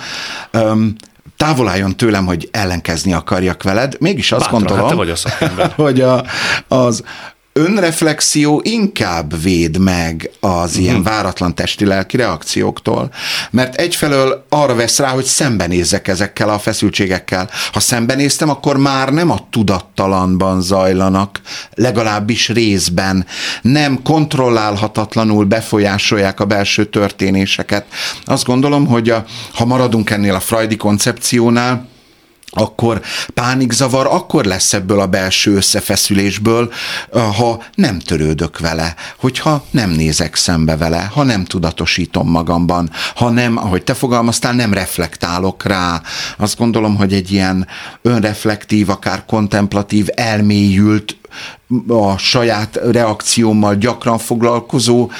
Um, távol álljon tőlem, hogy ellenkezni akarjak veled. Mégis azt Bátra, gondolom, hát te vagy a <laughs> hogy a, az önreflexió inkább véd meg az uh-huh. ilyen váratlan testi-lelki reakcióktól, mert egyfelől arra vesz rá, hogy szembenézzek ezekkel a feszültségekkel. Ha szembenéztem, akkor már nem a tudattalanban zajlanak, legalábbis részben, nem kontrollálhatatlanul befolyásolják a belső történéseket. Azt gondolom, hogy a, ha maradunk ennél a Freudi koncepciónál, akkor pánikzavar akkor lesz ebből a belső összefeszülésből, ha nem törődök vele, hogyha nem nézek szembe vele, ha nem tudatosítom magamban, ha nem, ahogy te fogalmaztál, nem reflektálok rá. Azt gondolom, hogy egy ilyen önreflektív, akár kontemplatív, elmélyült a saját reakciómmal gyakran foglalkozó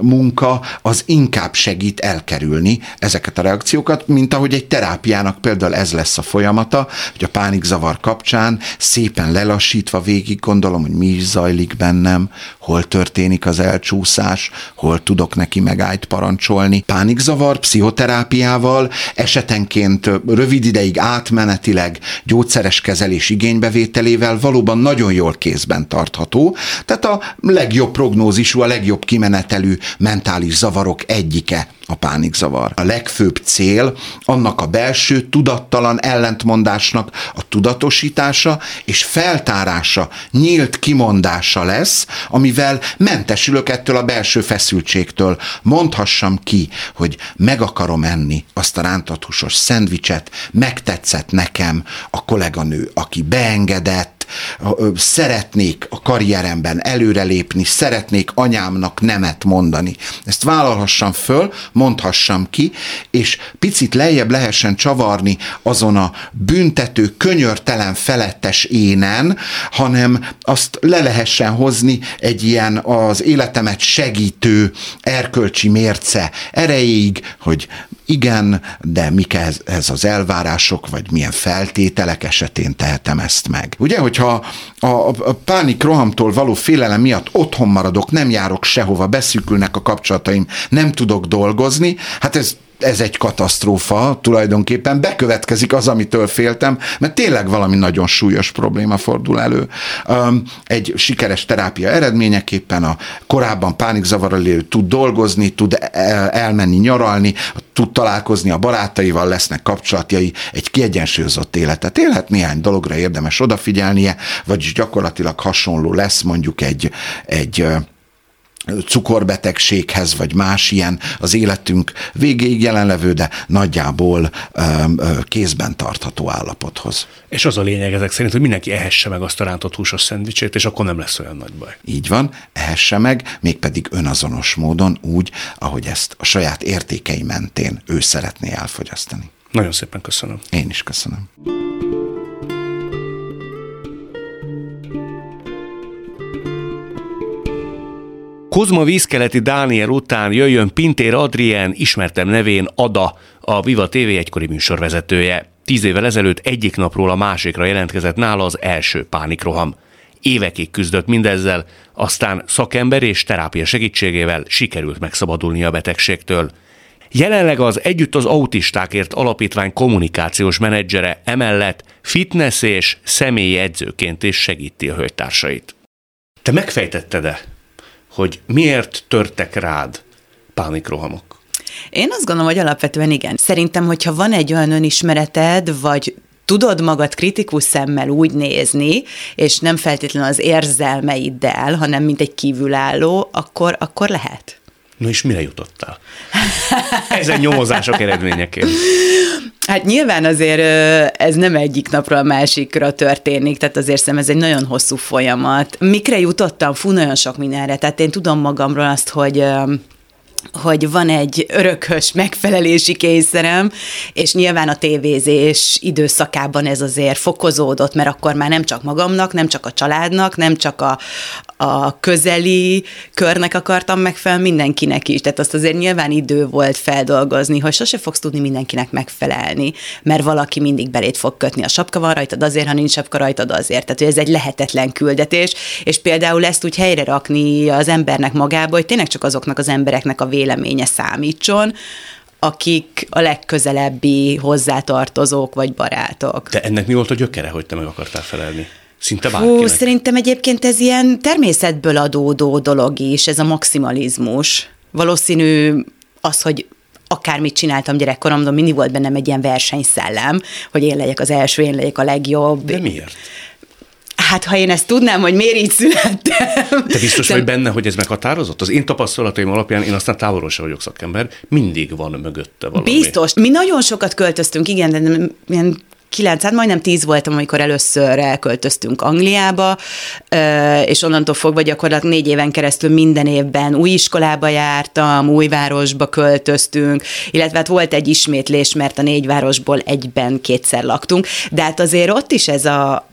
munka, az inkább segít elkerülni ezeket a reakciókat, mint ahogy egy terápiának például ez lesz a folyamata, hogy a pánikzavar kapcsán szépen lelassítva végig gondolom, hogy mi is zajlik bennem, hol történik az elcsúszás, hol tudok neki megállt parancsolni. Pánikzavar pszichoterápiával esetenként rövid ideig átmenetileg gyógyszeres kezelés igénybevételével valóban nagyon jól kézben tartható, tehát a legjobb prognózisú, a legjobb kimenetelű mentális zavarok egyike a pánikzavar. A legfőbb cél annak a belső tudattalan ellentmondásnak a tudatosítása és feltárása, nyílt kimondása lesz, amivel mentesülök ettől a belső feszültségtől. Mondhassam ki, hogy meg akarom enni azt a rántott húsos szendvicset, megtetszett nekem a kolléganő, aki beengedett, szeretnék a karrieremben előrelépni, szeretnék anyámnak nemet mondani. Ezt vállalhassam föl, mondhassam ki, és picit lejjebb lehessen csavarni azon a büntető, könyörtelen felettes énen, hanem azt le lehessen hozni egy ilyen az életemet segítő erkölcsi mérce erejéig, hogy igen, de mik ez, ez az elvárások, vagy milyen feltételek esetén tehetem ezt meg. Ugye, hogyha a, a pánik rohamtól való félelem miatt otthon maradok, nem járok sehova, beszűkülnek a kapcsolataim, nem tudok dolgozni, hát ez ez egy katasztrófa tulajdonképpen, bekövetkezik az, amitől féltem, mert tényleg valami nagyon súlyos probléma fordul elő. Egy sikeres terápia eredményeképpen a korábban pánikzavarral élő tud dolgozni, tud elmenni nyaralni, tud találkozni a barátaival, lesznek kapcsolatjai, egy kiegyensúlyozott életet élhet, néhány dologra érdemes odafigyelnie, vagyis gyakorlatilag hasonló lesz mondjuk egy, egy cukorbetegséghez, vagy más ilyen az életünk végéig jelenlevő, de nagyjából kézben tartható állapothoz. És az a lényeg ezek szerint, hogy mindenki ehesse meg azt a rántott húsos szendvicsét, és akkor nem lesz olyan nagy baj. Így van, ehesse meg, mégpedig önazonos módon, úgy, ahogy ezt a saját értékei mentén ő szeretné elfogyasztani. Nagyon szépen köszönöm. Én is köszönöm. Kozma vízkeleti Dániel után jöjjön Pintér Adrien, ismertem nevén Ada, a Viva TV egykori műsorvezetője. Tíz évvel ezelőtt egyik napról a másikra jelentkezett nála az első pánikroham. Évekig küzdött mindezzel, aztán szakember és terápia segítségével sikerült megszabadulni a betegségtől. Jelenleg az Együtt az Autistákért Alapítvány kommunikációs menedzsere emellett fitness és személyi edzőként is segíti a hölgytársait. Te megfejtetted-e, hogy miért törtek rád pánikrohamok? Én azt gondolom, hogy alapvetően igen. Szerintem, hogyha van egy olyan önismereted, vagy tudod magad kritikus szemmel úgy nézni, és nem feltétlenül az érzelmeiddel, hanem mint egy kívülálló, akkor, akkor lehet. No és mire jutottál? Ezen nyomozások eredményeként. Hát nyilván azért ez nem egyik napról a másikra történik, tehát azért szem ez egy nagyon hosszú folyamat. Mikre jutottam? Fú, nagyon sok mindenre. Tehát én tudom magamról azt, hogy hogy van egy örökös megfelelési kényszerem, és nyilván a tévézés időszakában ez azért fokozódott, mert akkor már nem csak magamnak, nem csak a családnak, nem csak a, a közeli körnek akartam megfelelni, mindenkinek is. Tehát azt azért nyilván idő volt feldolgozni, hogy sose fogsz tudni mindenkinek megfelelni, mert valaki mindig belét fog kötni. A sapka van rajtad azért, ha nincs sapka rajtad azért. Tehát hogy ez egy lehetetlen küldetés, és például ezt úgy helyre rakni az embernek magába, hogy tényleg csak azoknak az embereknek a véleménye számítson, akik a legközelebbi hozzátartozók vagy barátok. De ennek mi volt a gyökere, hogy te meg akartál felelni? Szinte bárkinek. Hú, szerintem egyébként ez ilyen természetből adódó dolog is, ez a maximalizmus. Valószínű az, hogy akármit csináltam gyerekkoromban, mindig volt bennem egy ilyen versenyszellem, hogy én legyek az első, én legyek a legjobb. De miért? Hát, ha én ezt tudnám, hogy miért így születtem. Te biztos vagy benne, hogy ez meghatározott? Az én tapasztalataim alapján, én aztán távolról sem vagyok szakember, mindig van mögötte valami. Biztos. Mi nagyon sokat költöztünk, igen, de ilyen kilenc, hát majdnem tíz voltam, amikor először elköltöztünk Angliába, és onnantól fogva gyakorlatilag négy éven keresztül minden évben új iskolába jártam, új városba költöztünk, illetve hát volt egy ismétlés, mert a négy városból egyben kétszer laktunk, de hát azért ott is ez a,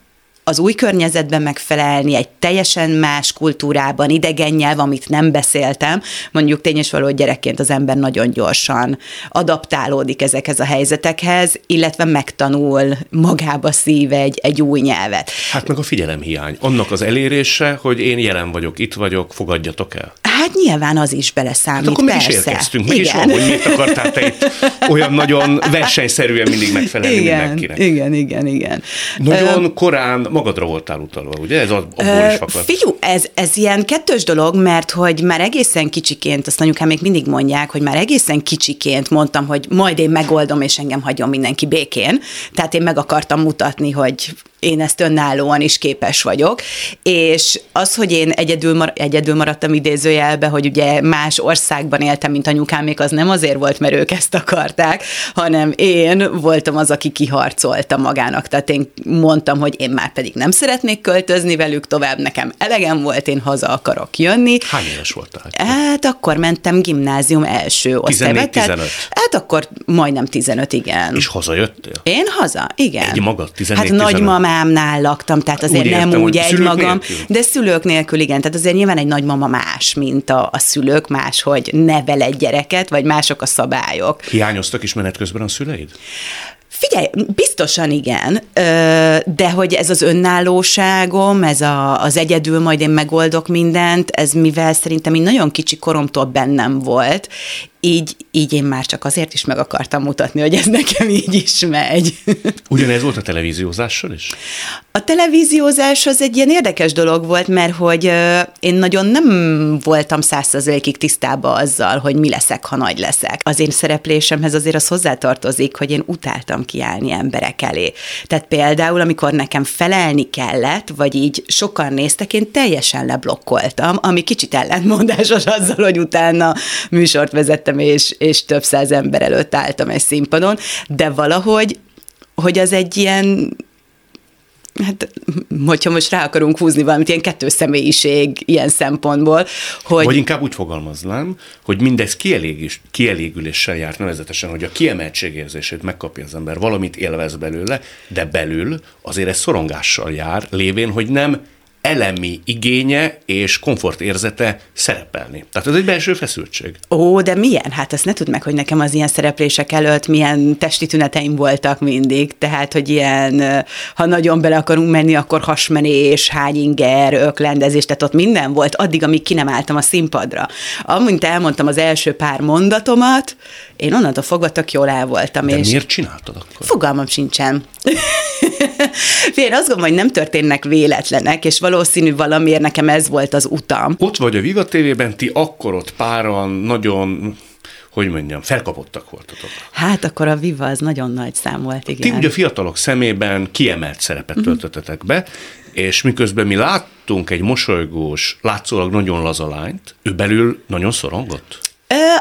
az új környezetben megfelelni, egy teljesen más kultúrában, idegen nyelv, amit nem beszéltem, mondjuk tény és való, gyerekként az ember nagyon gyorsan adaptálódik ezekhez a helyzetekhez, illetve megtanul magába szív egy, egy új nyelvet. Hát meg a figyelemhiány. Annak az elérése, hogy én jelen vagyok, itt vagyok, fogadjatok el. Hát nyilván az is beleszámít, hát akkor persze. Meg is érkeztünk, meg igen. is van, hogy miért akartál te itt olyan nagyon versenyszerűen mindig megfelelni igen, mindenkinek. Igen, igen, igen. Nagyon uh, korán magadra voltál utalva, ugye? Ez abból uh, is fakad. Figyú, ez, ez ilyen kettős dolog, mert hogy már egészen kicsiként, azt anyukám még mindig mondják, hogy már egészen kicsiként mondtam, hogy majd én megoldom, és engem hagyjon mindenki békén. Tehát én meg akartam mutatni, hogy én ezt önállóan is képes vagyok, és az, hogy én egyedül, mar- egyedül maradtam idézőjelben, idézőjelbe, hogy ugye más országban éltem, mint anyukám, még az nem azért volt, mert ők ezt akarták, hanem én voltam az, aki kiharcolta magának. Tehát én mondtam, hogy én már pedig nem szeretnék költözni velük tovább, nekem elegem volt, én haza akarok jönni. Hány éves voltál? Hát akkor mentem gimnázium első osztályba. 14-15? Hát akkor majdnem 15, igen. És hazajöttél? Én haza, igen. Egy magad, 14 Hát nagymamámnál laktam, tehát azért úgy nem értem, úgy egy magam, nélkül? de szülők nélkül, igen. Tehát azért nyilván egy nagymama más, mint a, a szülők, más, hogy nevel egy gyereket, vagy mások a szabályok. Hiányoztak is menet közben a szüleid? Figyelj, biztosan igen, de hogy ez az önállóságom, ez a, az egyedül majd én megoldok mindent, ez mivel szerintem én nagyon kicsi koromtól bennem volt, így, így én már csak azért is meg akartam mutatni, hogy ez nekem így is megy. <laughs> Ugyanez volt a televíziózással is? A televíziózás az egy ilyen érdekes dolog volt, mert hogy én nagyon nem voltam százszerzelékig tisztában azzal, hogy mi leszek, ha nagy leszek. Az én szereplésemhez azért az hozzátartozik, hogy én utáltam kiállni emberek elé. Tehát például, amikor nekem felelni kellett, vagy így sokan néztek, én teljesen leblokkoltam, ami kicsit ellentmondásos azzal, hogy utána műsort vezettem és, és több száz ember előtt álltam egy színpadon, de valahogy, hogy az egy ilyen hát, hogyha most rá akarunk húzni valamit, ilyen kettő személyiség ilyen szempontból, hogy... Vagy inkább úgy fogalmaznám, hogy mindez kielégés, kielégüléssel járt nevezetesen, hogy a kiemeltségérzését megkapja az ember, valamit élvez belőle, de belül azért ez szorongással jár, lévén, hogy nem elemi igénye és komfortérzete szerepelni. Tehát ez egy belső feszültség. Ó, de milyen? Hát ezt ne tudd meg, hogy nekem az ilyen szereplések előtt milyen testi tüneteim voltak mindig. Tehát, hogy ilyen, ha nagyon bele akarunk menni, akkor hasmenés, hányinger, öklendezés, tehát ott minden volt, addig, amíg ki nem álltam a színpadra. Amint elmondtam az első pár mondatomat, én onnantól fogva tök jól el voltam. De és miért csináltad akkor? Fogalmam sincsen. <laughs> Én azt gondolom, hogy nem történnek véletlenek, és valószínű valamiért nekem ez volt az utam. Ott vagy a Viva TV-ben, ti akkor ott páran nagyon hogy mondjam, felkapottak voltatok. Hát akkor a Viva az nagyon nagy szám volt, igen. Ti ugye a fiatalok szemében kiemelt szerepet uh-huh. töltöttetek be, és miközben mi láttunk egy mosolygós, látszólag nagyon laza lányt, ő belül nagyon szorongott?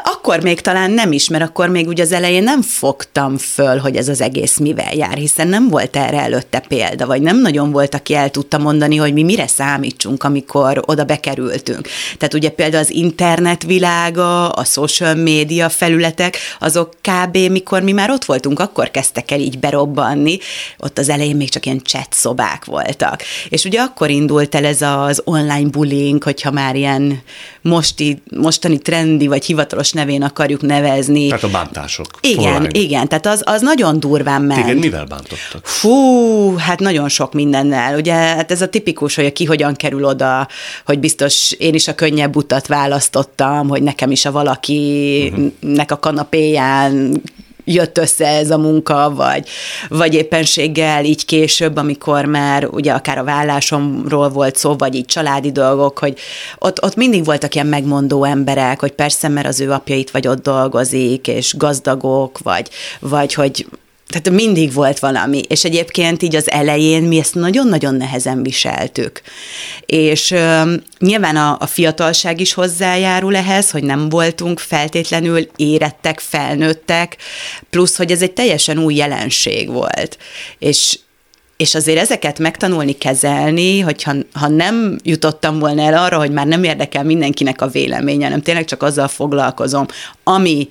Akkor még talán nem is, mert akkor még ugye az elején nem fogtam föl, hogy ez az egész mivel jár, hiszen nem volt erre előtte példa, vagy nem nagyon volt, aki el tudta mondani, hogy mi mire számítsunk, amikor oda bekerültünk. Tehát ugye például az internet világa, a social média felületek, azok kb. mikor mi már ott voltunk, akkor kezdtek el így berobbanni, ott az elején még csak ilyen chat szobák voltak. És ugye akkor indult el ez az online bullying, hogyha már ilyen mosti, mostani trendi vagy hivatalos nevén akarjuk nevezni. Tehát a bántások. Igen, online. igen, tehát az, az nagyon durván ment. Igen, mivel bántottak? Fú, hát nagyon sok mindennel. Ugye hát ez a tipikus, hogy ki hogyan kerül oda, hogy biztos én is a könnyebb utat választottam, hogy nekem is a valakinek a kanapéján jött össze ez a munka, vagy, vagy éppenséggel így később, amikor már ugye akár a vállásomról volt szó, vagy így családi dolgok, hogy ott, ott mindig voltak ilyen megmondó emberek, hogy persze, mert az ő apja itt vagy ott dolgozik, és gazdagok, vagy, vagy hogy tehát mindig volt valami, és egyébként így az elején mi ezt nagyon-nagyon nehezen viseltük. És ö, nyilván a, a fiatalság is hozzájárul ehhez, hogy nem voltunk feltétlenül érettek, felnőttek, plusz, hogy ez egy teljesen új jelenség volt. És és azért ezeket megtanulni, kezelni, hogyha ha nem jutottam volna el arra, hogy már nem érdekel mindenkinek a véleménye, hanem tényleg csak azzal foglalkozom, ami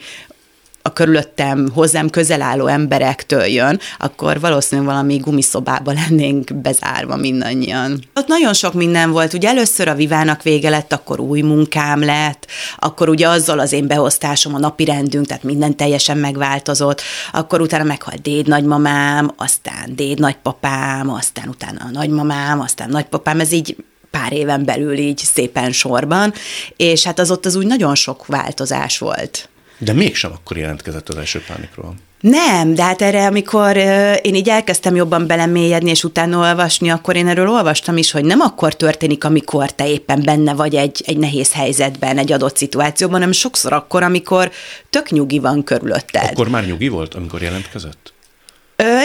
a körülöttem hozzám közel álló emberektől jön, akkor valószínűleg valami gumiszobába <laughs> lennénk bezárva mindannyian. Ott nagyon sok minden volt, ugye először a Vivának vége lett, akkor új munkám lett, akkor ugye azzal az én beosztásom, a napi rendünk, tehát minden teljesen megváltozott, akkor utána meghalt déd nagymamám, aztán déd nagypapám, aztán utána a nagymamám, aztán nagypapám, ez így pár éven belül így szépen sorban, és hát az ott az úgy nagyon sok változás volt. De mégsem akkor jelentkezett az első pánikról. Nem, de hát erre, amikor én így elkezdtem jobban belemélyedni, és utána olvasni, akkor én erről olvastam is, hogy nem akkor történik, amikor te éppen benne vagy egy, egy nehéz helyzetben, egy adott szituációban, hanem sokszor akkor, amikor tök nyugi van körülötted. Akkor már nyugi volt, amikor jelentkezett?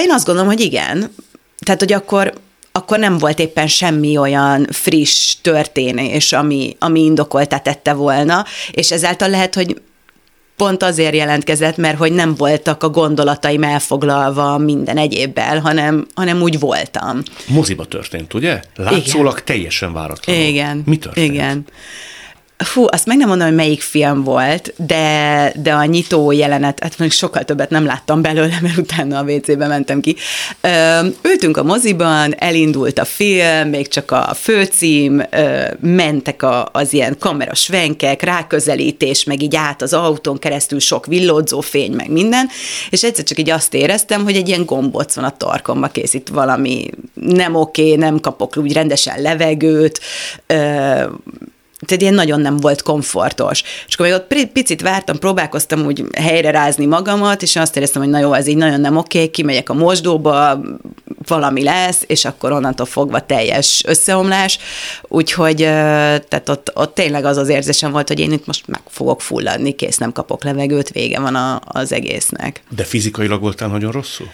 Én azt gondolom, hogy igen. Tehát, hogy akkor akkor nem volt éppen semmi olyan friss történés, ami, ami indokoltá tette volna, és ezáltal lehet, hogy pont azért jelentkezett, mert hogy nem voltak a gondolataim elfoglalva minden egyébbel, hanem, hanem úgy voltam. Moziba történt, ugye? Látszólag Igen. teljesen váratlan. Igen. Mi történt? Igen. Fú, azt meg nem mondom, hogy melyik film volt, de, de a nyitó jelenet, hát mondjuk sokkal többet nem láttam belőle, mert utána a WC-be mentem ki. Ültünk a moziban, elindult a film, még csak a főcím, mentek a, az ilyen kamerasvenkek, ráközelítés, meg így át az autón keresztül sok villódzó fény, meg minden, és egyszer csak így azt éreztem, hogy egy ilyen gombóc van a torkomba, készít valami nem oké, nem kapok úgy rendesen levegőt, tehát ilyen nagyon nem volt komfortos. És akkor még ott picit vártam, próbálkoztam úgy helyre rázni magamat, és azt éreztem, hogy na jó, ez így nagyon nem oké, kimegyek a mosdóba, valami lesz, és akkor onnantól fogva teljes összeomlás. Úgyhogy tehát ott, ott tényleg az az érzésem volt, hogy én itt most meg fogok fulladni, kész, nem kapok levegőt, vége van a, az egésznek. De fizikailag voltál nagyon rosszul?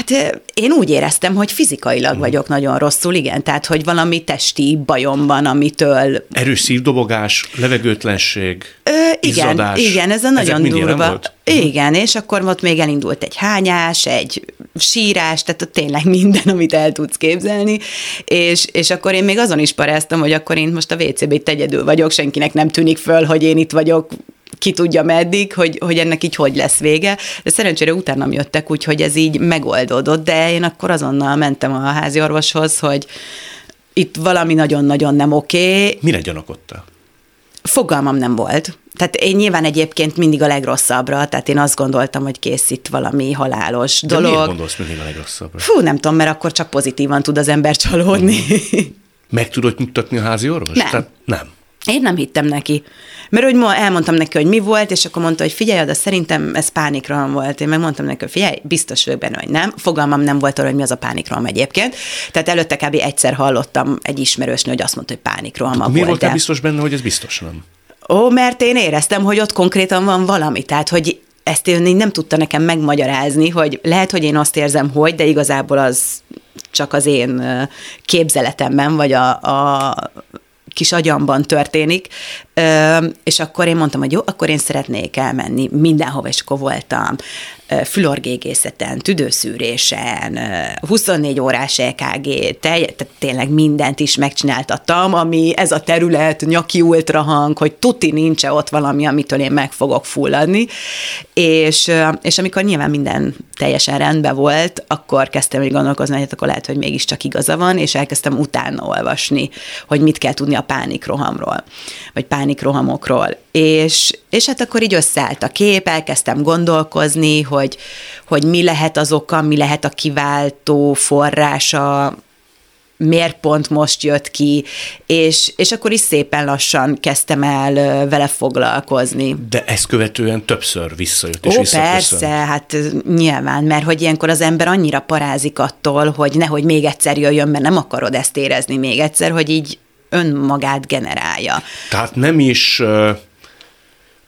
Hát én úgy éreztem, hogy fizikailag uh-huh. vagyok nagyon rosszul, igen, tehát hogy valami testi bajom van, amitől... Erős szívdobogás, levegőtlenség, Ö, igen, izzadás. igen, ez a nagyon durva. Mhm. Igen, és akkor ott még elindult egy hányás, egy sírás, tehát ott tényleg <laughs> minden, amit el tudsz képzelni, és, és akkor én még azon is paráztam, hogy akkor én most a WC-be itt egyedül vagyok, senkinek nem tűnik föl, hogy én itt vagyok ki tudja meddig, hogy, hogy ennek így hogy lesz vége. De szerencsére utána jöttek, úgyhogy ez így megoldódott, de én akkor azonnal mentem a házi orvoshoz, hogy itt valami nagyon-nagyon nem oké. Mire gyanakodtál? Fogalmam nem volt. Tehát én nyilván egyébként mindig a legrosszabbra, tehát én azt gondoltam, hogy készít valami halálos De dolog. miért gondolsz mindig a legrosszabbra? Fú, nem tudom, mert akkor csak pozitívan tud az ember csalódni. Meg tudod nyugtatni a házi orvos? Nem. Tehát nem. Én nem hittem neki. Mert hogy ma elmondtam neki, hogy mi volt, és akkor mondta, hogy figyelj de szerintem ez pánikroham volt. Én megmondtam neki, hogy figyelj, biztos vagyok benne, hogy nem. Fogalmam nem volt arra, hogy mi az a pánikroham egyébként. Tehát előtte kb. egyszer hallottam egy ismerősnél, hogy azt mondta, hogy pánikroham volt. Miért voltál biztos benne, hogy ez biztos nem? Ó, mert én éreztem, hogy ott konkrétan van valami. Tehát, hogy ezt én nem tudta nekem megmagyarázni, hogy lehet, hogy én azt érzem, hogy, de igazából az csak az én képzeletemben, vagy a, a kis agyamban történik, és akkor én mondtam, hogy jó, akkor én szeretnék elmenni mindenhova, és akkor voltam fülorgégészeten, tüdőszűrésen, 24 órás EKG, tehát tényleg mindent is megcsináltattam, ami ez a terület, nyaki ultrahang, hogy tuti nincs ott valami, amitől én meg fogok fulladni, és, és amikor nyilván minden teljesen rendben volt, akkor kezdtem egy gondolkozni, hogy hát akkor lehet, hogy mégiscsak igaza van, és elkezdtem utána olvasni, hogy mit kell tudni a pánikrohamról, vagy pánikrohamokról. És, és hát akkor így összeállt a kép, elkezdtem gondolkozni, hogy, hogy mi lehet az oka, mi lehet a kiváltó forrása, miért pont most jött ki, és, és akkor is szépen lassan kezdtem el vele foglalkozni. De ezt követően többször visszajött és Ó, persze, hát nyilván, mert hogy ilyenkor az ember annyira parázik attól, hogy nehogy még egyszer jöjjön, mert nem akarod ezt érezni még egyszer, hogy így önmagát generálja. Tehát nem is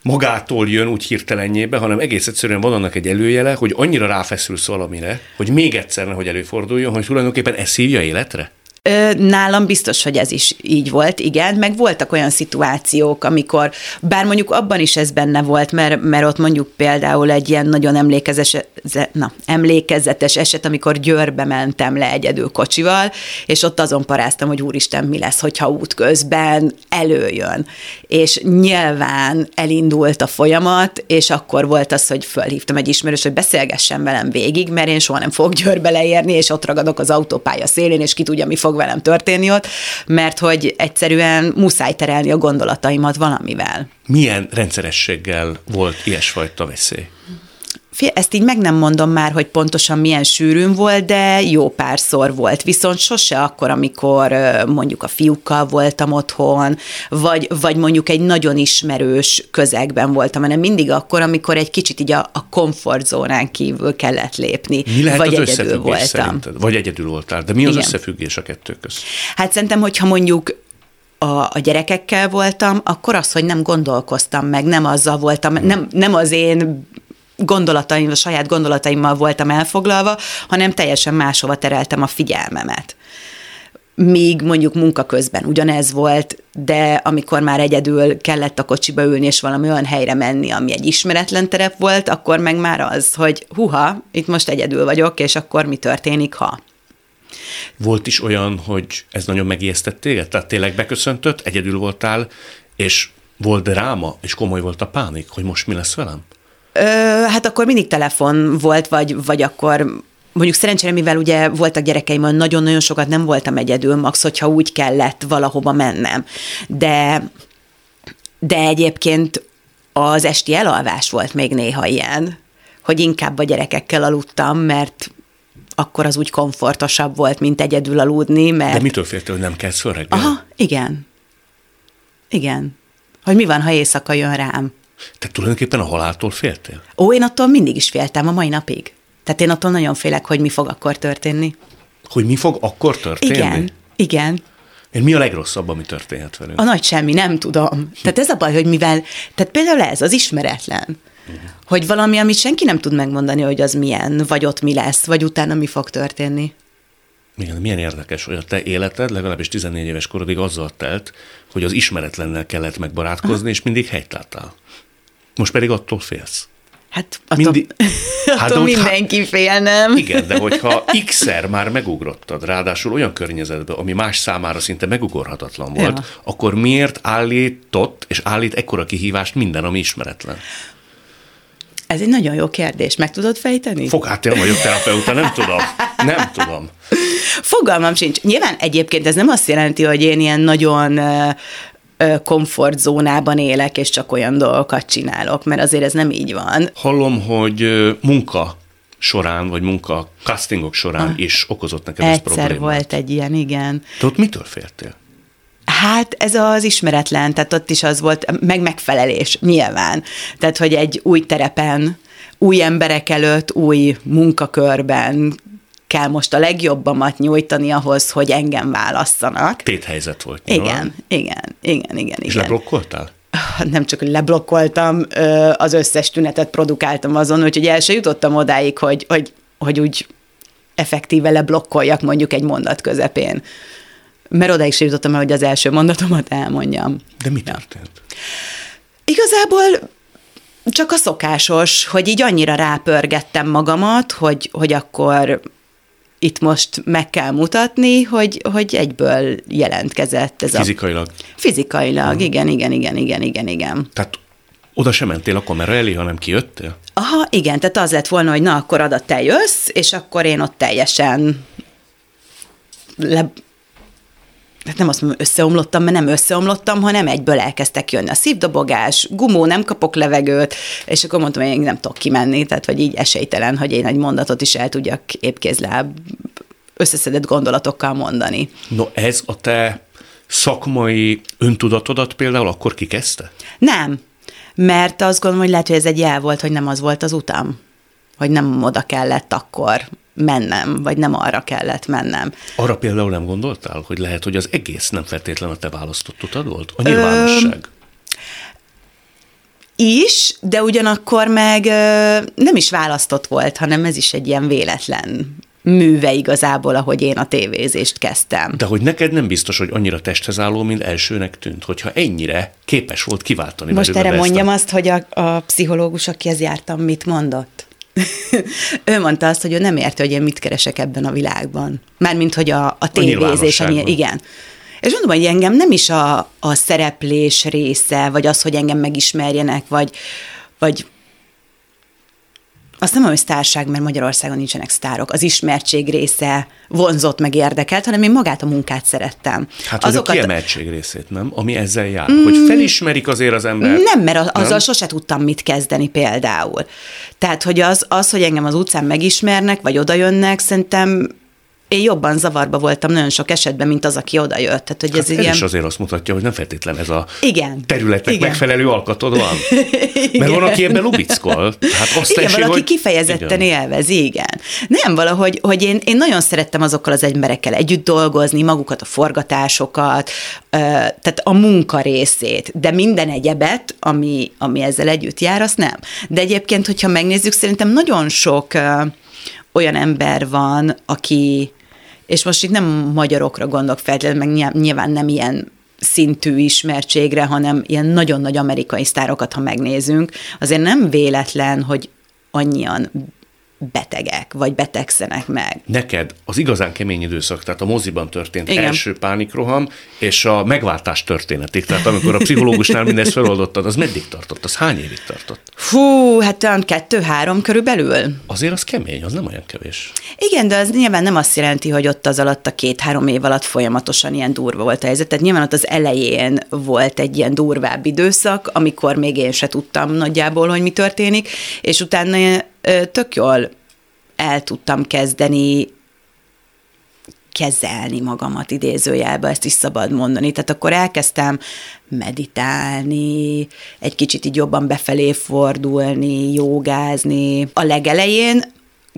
magától jön úgy hirtelenjébe, hanem egész egyszerűen van annak egy előjele, hogy annyira ráfeszülsz valamire, hogy még egyszer nehogy előforduljon, hogy tulajdonképpen ez szívja életre? Nálam biztos, hogy ez is így volt, igen, meg voltak olyan szituációk, amikor, bár mondjuk abban is ez benne volt, mert, mert ott mondjuk például egy ilyen nagyon emlékezetes, na, emlékezetes eset, amikor Győrbe mentem le egyedül kocsival, és ott azon paráztam, hogy úristen, mi lesz, hogyha útközben előjön. És nyilván elindult a folyamat, és akkor volt az, hogy fölhívtam egy ismerős, hogy beszélgessen velem végig, mert én soha nem fogok Győrbe leérni, és ott ragadok az autópálya szélén, és ki tudja, mi fog fog velem történni ott, mert hogy egyszerűen muszáj terelni a gondolataimat valamivel. Milyen rendszerességgel volt ilyesfajta veszély? Ezt így meg nem mondom már, hogy pontosan milyen sűrűn volt, de jó párszor volt. Viszont sose akkor, amikor mondjuk a fiúkkal voltam otthon, vagy, vagy mondjuk egy nagyon ismerős közegben voltam, hanem mindig akkor, amikor egy kicsit így a, a komfortzónán kívül kellett lépni. Mi lehet vagy az egyedül voltam. Szerinted? Vagy egyedül voltál, de mi az Igen. összefüggés a kettő közt? Hát szerintem, hogyha mondjuk a, a gyerekekkel voltam, akkor az, hogy nem gondolkoztam meg, nem azzal voltam, nem, nem az én gondolataim, a saját gondolataimmal voltam elfoglalva, hanem teljesen máshova tereltem a figyelmemet míg mondjuk munka közben ugyanez volt, de amikor már egyedül kellett a kocsiba ülni, és valami olyan helyre menni, ami egy ismeretlen terep volt, akkor meg már az, hogy huha, itt most egyedül vagyok, és akkor mi történik, ha. Volt is olyan, hogy ez nagyon megijesztett téged? Tehát tényleg beköszöntött, egyedül voltál, és volt dráma, és komoly volt a pánik, hogy most mi lesz velem? Ö, hát akkor mindig telefon volt, vagy, vagy akkor mondjuk szerencsére, mivel ugye voltak gyerekeim, nagyon-nagyon sokat nem voltam egyedül, max, hogyha úgy kellett valahova mennem. De, de egyébként az esti elalvás volt még néha ilyen, hogy inkább a gyerekekkel aludtam, mert akkor az úgy komfortosabb volt, mint egyedül aludni, mert... De mitől féltél, hogy nem kell föl Aha, igen. Igen. Hogy mi van, ha éjszaka jön rám? Te tulajdonképpen a haláltól féltél? Ó, én attól mindig is féltem, a mai napig. Tehát én attól nagyon félek, hogy mi fog akkor történni. Hogy mi fog akkor történni? Igen, igen. Én mi a legrosszabb, ami történhet velünk? A nagy semmi, nem tudom. Tehát ez a baj, hogy mivel, tehát például ez, az ismeretlen, uh-huh. hogy valami, amit senki nem tud megmondani, hogy az milyen, vagy ott mi lesz, vagy utána mi fog történni. Igen, milyen érdekes, hogy a te életed legalábbis 14 éves korodig azzal telt, hogy az ismeretlennel kellett megbarátkozni, Aha. és mindig helytálltál. Most pedig attól félsz. Hát attól, Mindig, <laughs> hát attól mindenki hát, fél, nem? <laughs> Igen, de hogyha x-szer már megugrottad, ráadásul olyan környezetben, ami más számára szinte megugorhatatlan volt, ja. akkor miért állított és állít ekkora kihívást minden, ami ismeretlen? Ez egy nagyon jó kérdés. Meg tudod fejteni? Fog, hát én vagyok terapeuta, nem tudom. Nem tudom. Fogalmam sincs. Nyilván egyébként ez nem azt jelenti, hogy én ilyen nagyon komfortzónában élek, és csak olyan dolgokat csinálok, mert azért ez nem így van. Hallom, hogy munka során, vagy munka castingok során ah, is okozott neked ez problémát. Egyszer volt egy ilyen, igen. Te ott mitől féltél? Hát ez az ismeretlen, tehát ott is az volt, meg megfelelés, nyilván. Tehát, hogy egy új terepen, új emberek előtt, új munkakörben kell most a legjobbamat nyújtani ahhoz, hogy engem válasszanak. Téthelyzet volt. Igen, nyilván. igen, igen, igen. És igen. leblokkoltál? nem csak, hogy leblokkoltam, az összes tünetet produkáltam azon, úgyhogy el se jutottam odáig, hogy, hogy, hogy úgy effektíve leblokkoljak mondjuk egy mondat közepén. Mert odáig sem jutottam el, hogy az első mondatomat elmondjam. De mi történt? Igazából csak a szokásos, hogy így annyira rápörgettem magamat, hogy, hogy akkor itt most meg kell mutatni, hogy, hogy egyből jelentkezett ez Fizikailag? a... Fizikailag? uh-huh. igen, igen, igen, igen, igen, igen. Tehát oda sem mentél a kamera elé, hanem kijöttél? Aha, igen, tehát az lett volna, hogy na, akkor adat te jössz, és akkor én ott teljesen le, hát nem azt mondom, összeomlottam, mert nem összeomlottam, hanem egyből elkezdtek jönni a szívdobogás, gumó, nem kapok levegőt, és akkor mondtam, hogy én nem tudok kimenni, tehát vagy így esélytelen, hogy én egy mondatot is el tudjak épkézláb összeszedett gondolatokkal mondani. No ez a te szakmai öntudatodat például akkor kikezdte? Nem, mert azt gondolom, hogy lehet, hogy ez egy jel volt, hogy nem az volt az utam, hogy nem oda kellett akkor mennem, vagy nem arra kellett mennem. Arra például nem gondoltál, hogy lehet, hogy az egész nem feltétlen a te választott utad volt? A nyilvánosság? Ö, is, de ugyanakkor meg ö, nem is választott volt, hanem ez is egy ilyen véletlen műve igazából, ahogy én a tévézést kezdtem. De hogy neked nem biztos, hogy annyira testhez álló, mint elsőnek tűnt, hogyha ennyire képes volt kiváltani Most erre mondjam a... azt, hogy a, a pszichológus, akihez jártam, mit mondott? <laughs> ő mondta azt, hogy ő nem érte, hogy én mit keresek ebben a világban. Mármint, hogy a, a tévézés, a igen. És mondom, hogy engem nem is a, a szereplés része, vagy az, hogy engem megismerjenek, vagy, vagy azt nem hogy sztárság, mert Magyarországon nincsenek sztárok. Az ismertség része vonzott meg érdekelt, hanem én magát a munkát szerettem. Hát Azokat... a kiemeltség részét, nem? Ami ezzel jár. Mm, hogy felismerik azért az ember. Nem, mert az, azzal nem? sose tudtam mit kezdeni például. Tehát, hogy az, az, hogy engem az utcán megismernek, vagy odajönnek, szerintem én jobban zavarba voltam nagyon sok esetben, mint az, aki oda jött. Tehát, hogy Hát ez, ez ilyen... is azért azt mutatja, hogy nem feltétlen ez a Igen. területnek Igen. megfelelő alkatod van. <laughs> Mert van, aki ebben lubickol. Hát azt Igen, tessék, valaki hogy... kifejezetten Igen. élvezi, igen. Nem, valahogy, hogy én, én nagyon szerettem azokkal az emberekkel együtt dolgozni, magukat a forgatásokat, tehát a munka részét, de minden egyebet, ami, ami ezzel együtt jár, azt nem. De egyébként, hogyha megnézzük, szerintem nagyon sok olyan ember van, aki, és most itt nem magyarokra gondolok feltétlenül, meg nyilván- nem ilyen szintű ismertségre, hanem ilyen nagyon nagy amerikai sztárokat, ha megnézünk, azért nem véletlen, hogy annyian betegek, vagy betegszenek meg. Neked az igazán kemény időszak, tehát a moziban történt Igen. első pánikroham, és a megváltás történetig, tehát amikor a pszichológusnál mindezt feloldottad, az meddig tartott? Az hány évig tartott? Fú, hát olyan kettő-három körülbelül. Azért az kemény, az nem olyan kevés. Igen, de az nyilván nem azt jelenti, hogy ott az alatt a két-három év alatt folyamatosan ilyen durva volt a helyzet. Tehát nyilván ott az elején volt egy ilyen durvább időszak, amikor még én se tudtam nagyjából, hogy mi történik, és utána tök jól el tudtam kezdeni kezelni magamat idézőjelbe, ezt is szabad mondani. Tehát akkor elkezdtem meditálni, egy kicsit így jobban befelé fordulni, jogázni. A legelején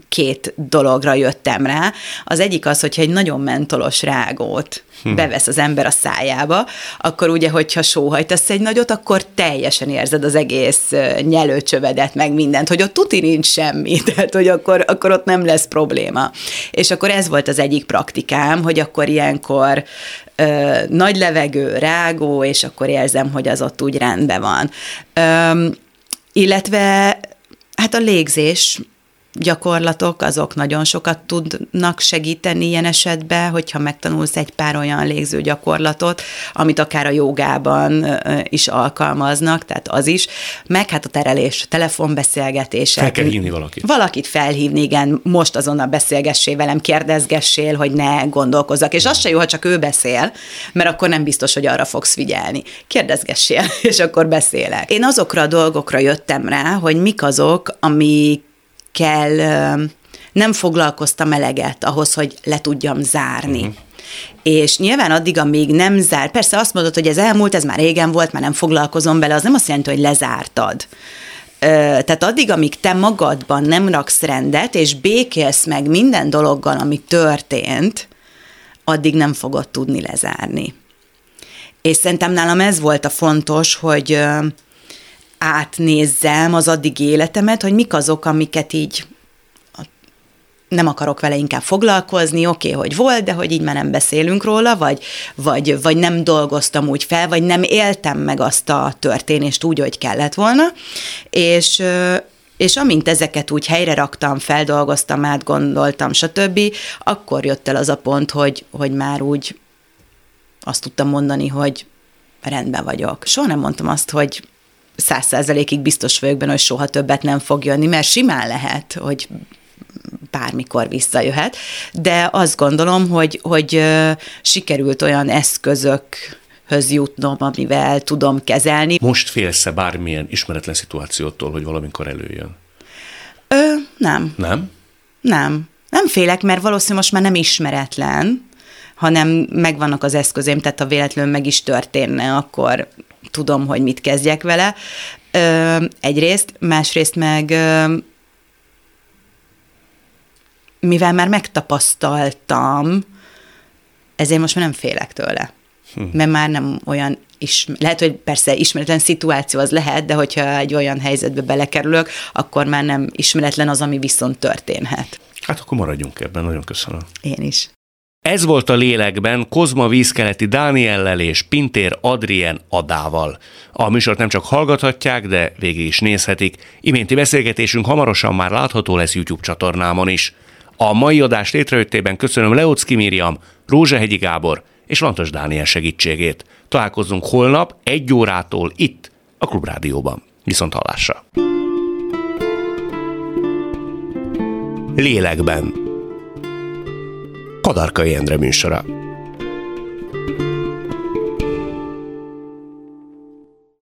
két dologra jöttem rá. Az egyik az, hogyha egy nagyon mentolos rágót hm. bevesz az ember a szájába, akkor ugye, hogyha sóhajtasz egy nagyot, akkor teljesen érzed az egész nyelőcsövedet, meg mindent, hogy ott tuti nincs semmi, <laughs> tehát hogy akkor, akkor ott nem lesz probléma. És akkor ez volt az egyik praktikám, hogy akkor ilyenkor ö, nagy levegő, rágó, és akkor érzem, hogy az ott úgy rendben van. Ö, illetve hát a légzés gyakorlatok, azok nagyon sokat tudnak segíteni ilyen esetben, hogyha megtanulsz egy pár olyan légző gyakorlatot, amit akár a jogában is alkalmaznak, tehát az is, meg hát a terelés, telefonbeszélgetések. Fel kell hívni valakit. Valakit felhívni, igen, most azonnal beszélgessél velem, kérdezgessél, hogy ne gondolkozzak. És az se jó, ha csak ő beszél, mert akkor nem biztos, hogy arra fogsz figyelni. Kérdezgessél, <laughs> és akkor beszélek. Én azokra a dolgokra jöttem rá, hogy mik azok, amik ö, nem foglalkoztam eleget ahhoz, hogy le tudjam zárni. Uh-huh. És nyilván addig, amíg nem zár, persze azt mondod, hogy ez elmúlt, ez már régen volt, már nem foglalkozom vele, az nem azt jelenti, hogy lezártad. Tehát addig, amíg te magadban nem raksz rendet, és békélsz meg minden dologgal, ami történt, addig nem fogod tudni lezárni. És szerintem nálam ez volt a fontos, hogy átnézzem az addigi életemet, hogy mik azok, amiket így nem akarok vele inkább foglalkozni, oké, okay, hogy volt, de hogy így már nem beszélünk róla, vagy, vagy, vagy nem dolgoztam úgy fel, vagy nem éltem meg azt a történést úgy, hogy kellett volna, és és amint ezeket úgy helyre raktam, feldolgoztam, átgondoltam, stb., akkor jött el az a pont, hogy, hogy már úgy azt tudtam mondani, hogy rendben vagyok. Soha nem mondtam azt, hogy száz százalékig biztos vagyok benne, hogy soha többet nem fog jönni, mert simán lehet, hogy bármikor visszajöhet, de azt gondolom, hogy, hogy sikerült olyan eszközökhöz jutnom, amivel tudom kezelni. Most félsz-e bármilyen ismeretlen szituációtól, hogy valamikor előjön? Ö, nem, Nem? nem. Nem félek, mert valószínűleg most már nem ismeretlen, hanem megvannak az eszközém, tehát ha véletlenül meg is történne, akkor tudom, hogy mit kezdjek vele. Egyrészt, másrészt meg mivel már megtapasztaltam, ezért most már nem félek tőle. Hm. Mert már nem olyan is, lehet, hogy persze ismeretlen szituáció az lehet, de hogyha egy olyan helyzetbe belekerülök, akkor már nem ismeretlen az, ami viszont történhet. Hát akkor maradjunk ebben, nagyon köszönöm. Én is. Ez volt a lélekben Kozma vízkeleti Dániellel és Pintér Adrien Adával. A műsort nem csak hallgathatják, de végig is nézhetik. Iménti beszélgetésünk hamarosan már látható lesz YouTube csatornámon is. A mai adás létrejöttében köszönöm Leocki Miriam, Rózsahegyi Gábor és Lantos Dániel segítségét. Találkozunk holnap egy órától itt, a Klubrádióban. Viszont hallásra! Lélekben Kadarkai Endre műsora.